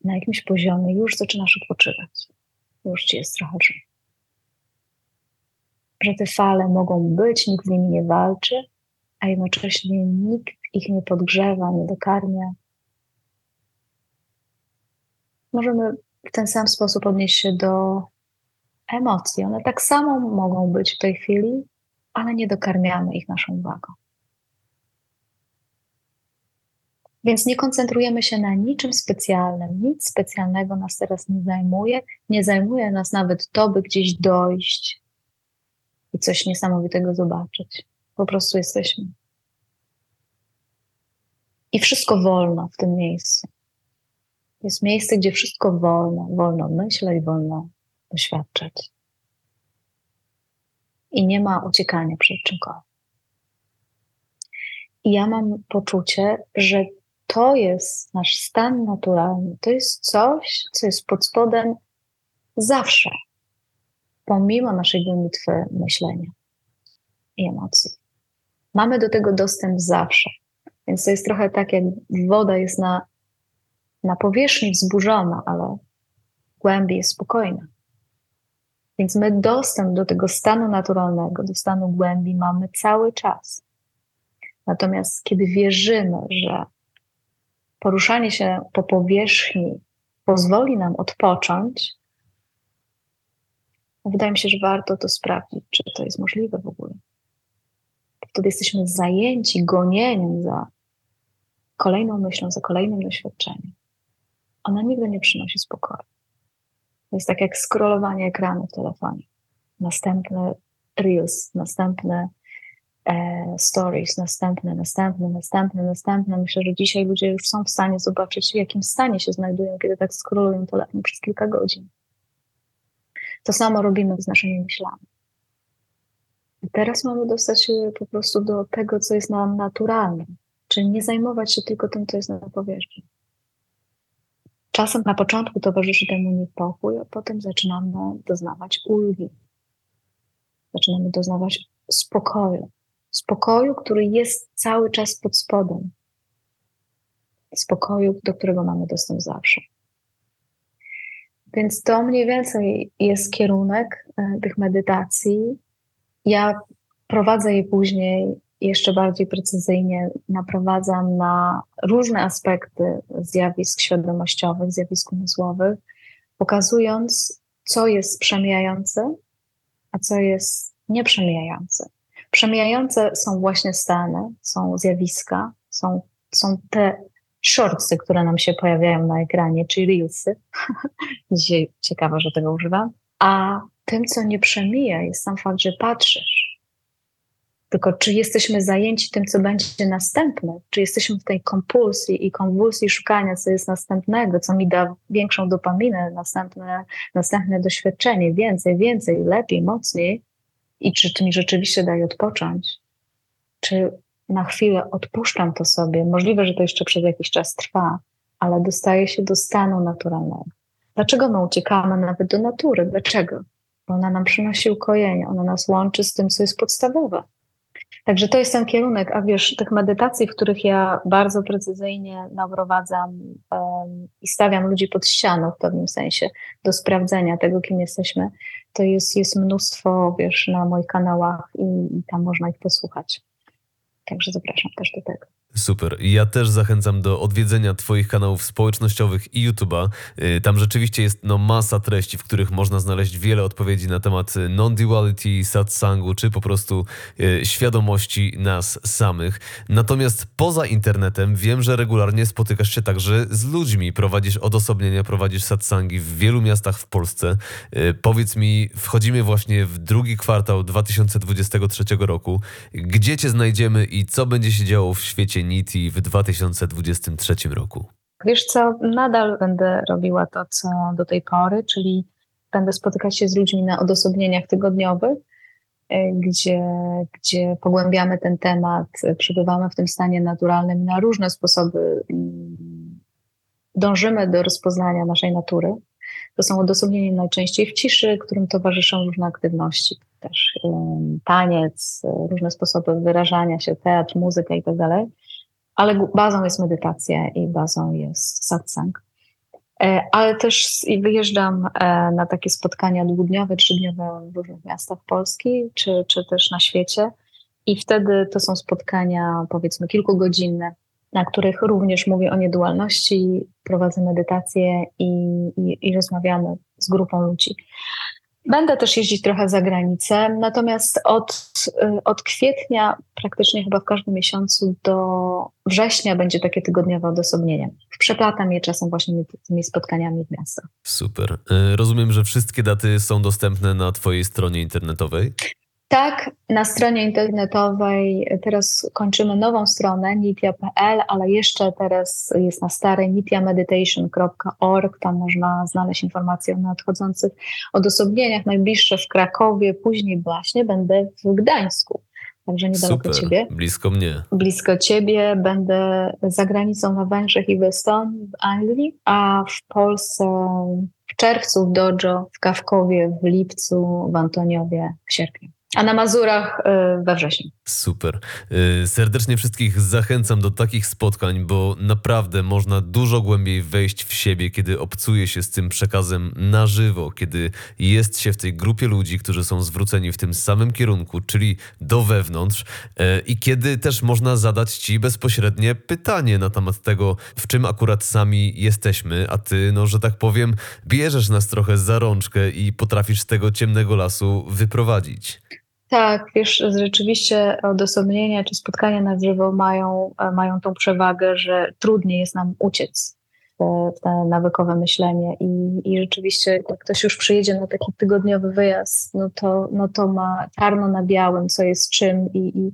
na jakimś poziomie już zaczynasz odpoczywać. Już ci jest trochę. Że te fale mogą być, nikt z nimi nie walczy, a jednocześnie nikt ich nie podgrzewa, nie dokarmia. Możemy w ten sam sposób odnieść się do emocji. One tak samo mogą być w tej chwili, ale nie dokarmiamy ich naszą uwagą. Więc nie koncentrujemy się na niczym specjalnym. Nic specjalnego nas teraz nie zajmuje. Nie zajmuje nas nawet to, by gdzieś dojść i coś niesamowitego zobaczyć. Po prostu jesteśmy. I wszystko wolno w tym miejscu. Jest miejsce, gdzie wszystko wolno, wolno myśleć, wolno doświadczać. I nie ma uciekania przed czymkolwiek. I ja mam poczucie, że to jest nasz stan naturalny. To jest coś, co jest pod spodem zawsze, pomimo naszej gonitwy myślenia i emocji. Mamy do tego dostęp zawsze. Więc to jest trochę tak, jak woda jest na na powierzchni wzburzona, ale głębi jest spokojna. Więc my dostęp do tego stanu naturalnego, do stanu głębi mamy cały czas. Natomiast kiedy wierzymy, że poruszanie się po powierzchni pozwoli nam odpocząć, wydaje mi się, że warto to sprawdzić, czy to jest możliwe w ogóle. Wtedy jesteśmy zajęci gonieniem za kolejną myślą, za kolejnym doświadczeniem ona nigdy nie przynosi spokoju. To jest tak jak scrollowanie ekranu w telefonie. Następny reels, następny e, stories, następne, następne, następne, następne. Myślę, że dzisiaj ludzie już są w stanie zobaczyć, w jakim stanie się znajdują, kiedy tak scrollują telefon przez kilka godzin. To samo robimy z naszymi myślami. I teraz mamy dostać się po prostu do tego, co jest nam naturalne, czyli nie zajmować się tylko tym, co jest na powierzchni. Czasem na początku towarzyszy temu niepokój, a potem zaczynamy doznawać ulgi. Zaczynamy doznawać spokoju. Spokoju, który jest cały czas pod spodem. Spokoju, do którego mamy dostęp zawsze. Więc to mniej więcej jest kierunek e, tych medytacji. Ja prowadzę je później jeszcze bardziej precyzyjnie, naprowadzam na różne aspekty zjawisk świadomościowych, zjawisk umysłowych, pokazując, co jest przemijające, a co jest nieprzemijające. Przemijające są właśnie stany, są zjawiska, są, są te shortsy, które nam się pojawiają na ekranie, czy reelsy. <laughs> Dzisiaj ciekawe, że tego używam. A tym, co nie przemija, jest sam fakt, że patrzysz. Tylko czy jesteśmy zajęci tym, co będzie następne? Czy jesteśmy w tej kompulsji i konwulsji szukania, co jest następnego, co mi da większą dopaminę, następne, następne doświadczenie, więcej, więcej, lepiej, mocniej? I czy to mi rzeczywiście daje odpocząć? Czy na chwilę odpuszczam to sobie. Możliwe, że to jeszcze przez jakiś czas trwa, ale dostaje się do stanu naturalnego. Dlaczego my uciekamy nawet do natury? Dlaczego? Bo ona nam przynosi ukojenie, ona nas łączy z tym, co jest podstawowe. Także to jest ten kierunek, a wiesz, tych medytacji, w których ja bardzo precyzyjnie naprowadzam um, i stawiam ludzi pod ścianą w pewnym sensie do sprawdzenia tego, kim jesteśmy, to jest, jest mnóstwo, wiesz, na moich kanałach i, i tam można ich posłuchać. Także zapraszam też do tego. Super. Ja też zachęcam do odwiedzenia Twoich kanałów społecznościowych i YouTube'a. Y, tam rzeczywiście jest no, masa treści, w których można znaleźć wiele odpowiedzi na temat non-duality, satsangu, czy po prostu y, świadomości nas samych. Natomiast poza internetem wiem, że regularnie spotykasz się także z ludźmi. Prowadzisz odosobnienia, prowadzisz satsangi w wielu miastach w Polsce. Y, powiedz mi, wchodzimy właśnie w drugi kwartał 2023 roku. Gdzie Cię znajdziemy i co będzie się działo w świecie W 2023 roku? Wiesz co, nadal będę robiła to, co do tej pory, czyli będę spotykać się z ludźmi na odosobnieniach tygodniowych, e, gdzie, gdzie pogłębiamy ten temat, przebywamy w tym stanie naturalnym na różne sposoby. Mm, dążymy do rozpoznania naszej natury. To są odosobnienia najczęściej w ciszy, którym towarzyszą różne aktywności, też taniec, różne sposoby wyrażania się, teatr, muzyka itd. Ale bazą jest medytacja i bazą jest satsang. E, ale też wyjeżdżam e, na takie spotkania dwudniowe, trzydniowe w różnych miastach Polski, czy, czy też na świecie. I wtedy to są spotkania, powiedzmy, kilkugodzinne, na których również mówię o niedualności, prowadzę medytację i, i, i rozmawiamy z grupą ludzi. Będę też jeździć trochę za granicę, natomiast od, y, od kwietnia, praktycznie chyba w każdym miesiącu do września będzie takie tygodniowe odosobnienie. Przeplatam je czasem właśnie tymi spotkaniami w miastach. Super. Y, rozumiem, że wszystkie daty są dostępne na Twojej stronie internetowej? Tak, na stronie internetowej teraz kończymy nową stronę nitia.pl, ale jeszcze teraz jest na starej nitiameditation.org. Tam można znaleźć informacje o nadchodzących odosobnieniach. Najbliższe w Krakowie, później właśnie będę w Gdańsku. Także niedaleko Super, ciebie. Blisko mnie. Blisko ciebie. Będę za granicą na Węgrzech i w Estonii, w Anglii, a w Polsce w czerwcu w Dojo, w Kawkowie, w lipcu, w Antoniowie, w sierpniu a na Mazurach y, we wrześniu. Super. Y, serdecznie wszystkich zachęcam do takich spotkań, bo naprawdę można dużo głębiej wejść w siebie, kiedy obcuje się z tym przekazem na żywo, kiedy jest się w tej grupie ludzi, którzy są zwróceni w tym samym kierunku, czyli do wewnątrz, y, i kiedy też można zadać ci bezpośrednie pytanie na temat tego, w czym akurat sami jesteśmy, a ty, no że tak powiem, bierzesz nas trochę za rączkę i potrafisz z tego ciemnego lasu wyprowadzić. Tak, wiesz, rzeczywiście odosobnienia czy spotkania na żywo mają, e, mają tą przewagę, że trudniej jest nam uciec te, w te nawykowe myślenie. I, i rzeczywiście jak ktoś już przyjedzie na taki tygodniowy wyjazd, no to, no to ma czarno na białym, co jest czym i, i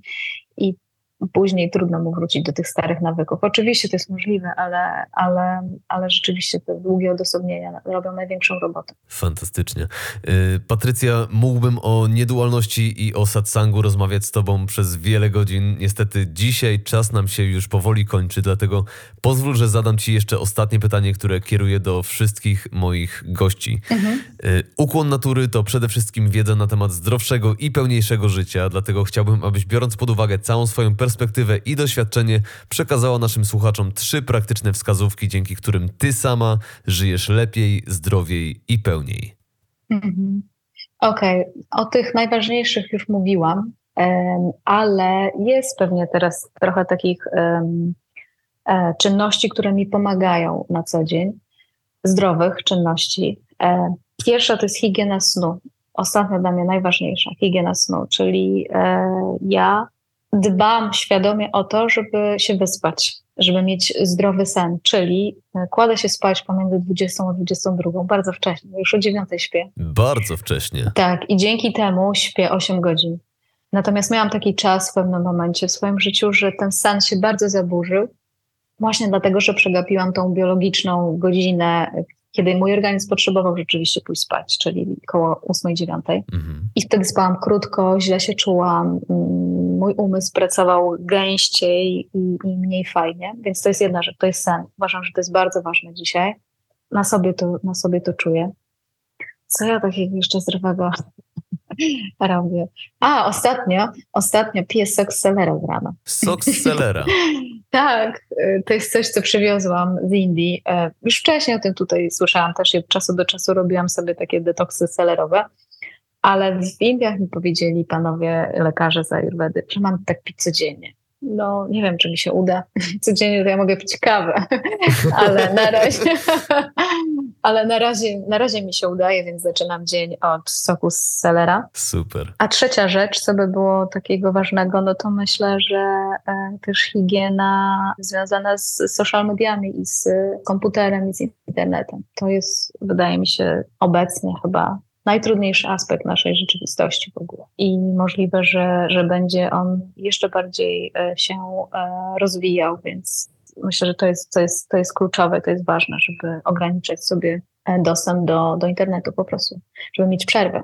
później trudno mu wrócić do tych starych nawyków. Oczywiście to jest możliwe, ale, ale, ale rzeczywiście te długie odosobnienia robią największą robotę. Fantastycznie. Y, Patrycja, mógłbym o niedualności i o satsangu rozmawiać z Tobą przez wiele godzin. Niestety dzisiaj czas nam się już powoli kończy, dlatego pozwól, że zadam Ci jeszcze ostatnie pytanie, które kieruję do wszystkich moich gości. Mhm. Ukłon natury to przede wszystkim wiedza na temat zdrowszego i pełniejszego życia, dlatego chciałbym, abyś biorąc pod uwagę całą swoją perspektywę, perspektywę i doświadczenie przekazała naszym słuchaczom trzy praktyczne wskazówki, dzięki którym ty sama żyjesz lepiej, zdrowiej i pełniej. Mhm. Okej, okay. o tych najważniejszych już mówiłam, ale jest pewnie teraz trochę takich e, czynności, które mi pomagają na co dzień, zdrowych czynności. E, pierwsza to jest higiena snu. Ostatnia dla mnie najważniejsza, higiena snu, czyli e, ja dbam świadomie o to, żeby się wyspać, żeby mieć zdrowy sen, czyli e, kładę się spać pomiędzy 20 a 22, bardzo wcześnie, już o 9 śpię. Bardzo wcześnie. Tak, i dzięki temu śpię 8 godzin. Natomiast miałam taki czas w pewnym momencie w swoim życiu, że ten sen się bardzo zaburzył, właśnie dlatego, że przegapiłam tą biologiczną godzinę, kiedy mój organizm potrzebował rzeczywiście pójść spać, czyli około 8-9. Mhm. I wtedy spałam krótko, źle się czułam, mm, mój umysł pracował gęściej i, i mniej fajnie, więc to jest jedna rzecz, to jest sen. Uważam, że to jest bardzo ważne dzisiaj. Na sobie to, na sobie to czuję. Co ja takiego jeszcze zdrowego <laughs> robię? A, ostatnio, ostatnio piję sok z selera z rana. Sok z selera. <laughs> Tak, y, to jest coś, co przywiozłam z Indii. E, już wcześniej o tym tutaj słyszałam też i od czasu do czasu robiłam sobie takie detoksy selerowe, ale w Indiach mi powiedzieli panowie lekarze z Ayurvedy, że mam tak pić codziennie no nie wiem, czy mi się uda. <laughs> Codziennie to ja mogę pić kawę, <laughs> ale na razie, <laughs> ale na razie, na razie mi się udaje, więc zaczynam dzień od soku z selera. Super. A trzecia rzecz, co by było takiego ważnego, no to myślę, że e, też higiena związana z social mediami i z komputerem i z internetem. To jest, wydaje mi się, obecnie chyba najtrudniejszy aspekt naszej rzeczywistości w ogóle. I możliwe, że, że będzie on jeszcze bardziej e, się e, rozwijał, więc myślę, że to jest, to, jest, to jest kluczowe, to jest ważne, żeby ograniczać sobie e, dostęp do, do internetu po prostu, żeby mieć przerwę.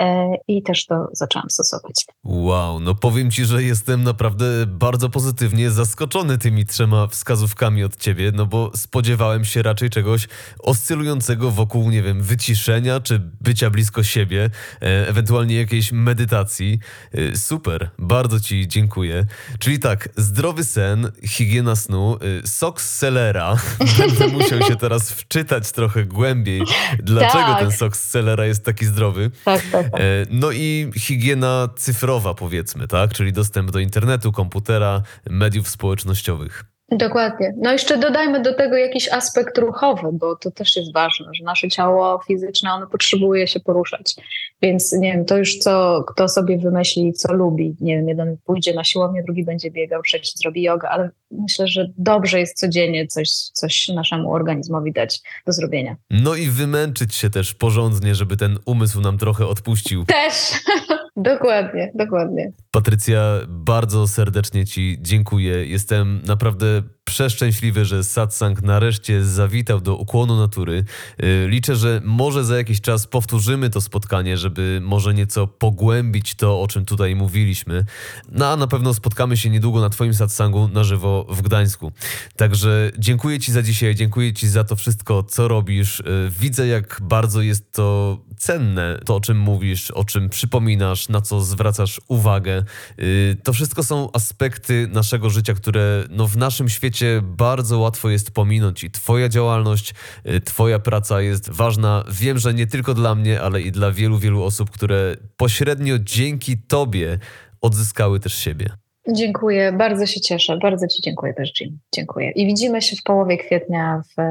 E, i też to zaczęłam stosować. Wow, no powiem Ci, że jestem naprawdę bardzo pozytywnie zaskoczony tymi trzema wskazówkami od Ciebie, no bo spodziewałem się raczej czegoś oscylującego wokół, nie wiem, wyciszenia czy bycia blisko siebie, e, ewentualnie jakiejś medytacji. E, super, bardzo Ci dziękuję. Czyli tak, zdrowy sen, higiena snu, sok z selera. <laughs> Będę musiał się teraz wczytać trochę głębiej, dlaczego tak. ten sok z selera jest taki zdrowy. Tak, tak. E, no i higiena cyfrowa, powiedzmy, tak? Czyli dostęp do internetu, komputera, mediów społecznościowych. Dokładnie. No jeszcze dodajmy do tego jakiś aspekt ruchowy, bo to też jest ważne, że nasze ciało fizyczne, ono potrzebuje się poruszać. Więc nie wiem, to już co, kto sobie wymyśli, co lubi. Nie wiem, jeden pójdzie na siłownię, drugi będzie biegał, trzeci zrobi jogę, ale myślę, że dobrze jest codziennie coś, coś naszemu organizmowi dać do zrobienia. No i wymęczyć się też porządnie, żeby ten umysł nam trochę odpuścił. Też. <laughs> Dokładnie, dokładnie. Patrycja, bardzo serdecznie Ci dziękuję. Jestem naprawdę przeszczęśliwy, że satsang nareszcie zawitał do ukłonu natury. Y, liczę, że może za jakiś czas powtórzymy to spotkanie, żeby może nieco pogłębić to, o czym tutaj mówiliśmy. No a na pewno spotkamy się niedługo na Twoim satsangu na żywo w Gdańsku. Także dziękuję Ci za dzisiaj, dziękuję Ci za to wszystko, co robisz. Y, widzę, jak bardzo jest to cenne, to o czym mówisz, o czym przypominasz, na co zwracasz uwagę. Y, to wszystko są aspekty naszego życia, które no, w naszym świecie bardzo łatwo jest pominąć i Twoja działalność, y, Twoja praca jest ważna. Wiem, że nie tylko dla mnie, ale i dla wielu, wielu osób, które pośrednio dzięki Tobie odzyskały też siebie. Dziękuję, bardzo się cieszę, bardzo Ci dziękuję też, Jim. Dziękuję. I widzimy się w połowie kwietnia w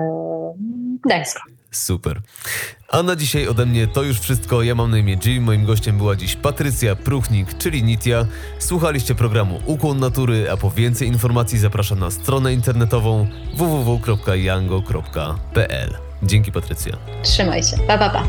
Gdańsku. Super. A na dzisiaj ode mnie to już wszystko. Ja mam na imię Jim. Moim gościem była dziś Patrycja Pruchnik, czyli Nitia. Słuchaliście programu Ukłon Natury, a po więcej informacji zapraszam na stronę internetową www.yango.pl. Dzięki Patrycja. Trzymaj się. Pa, pa, pa.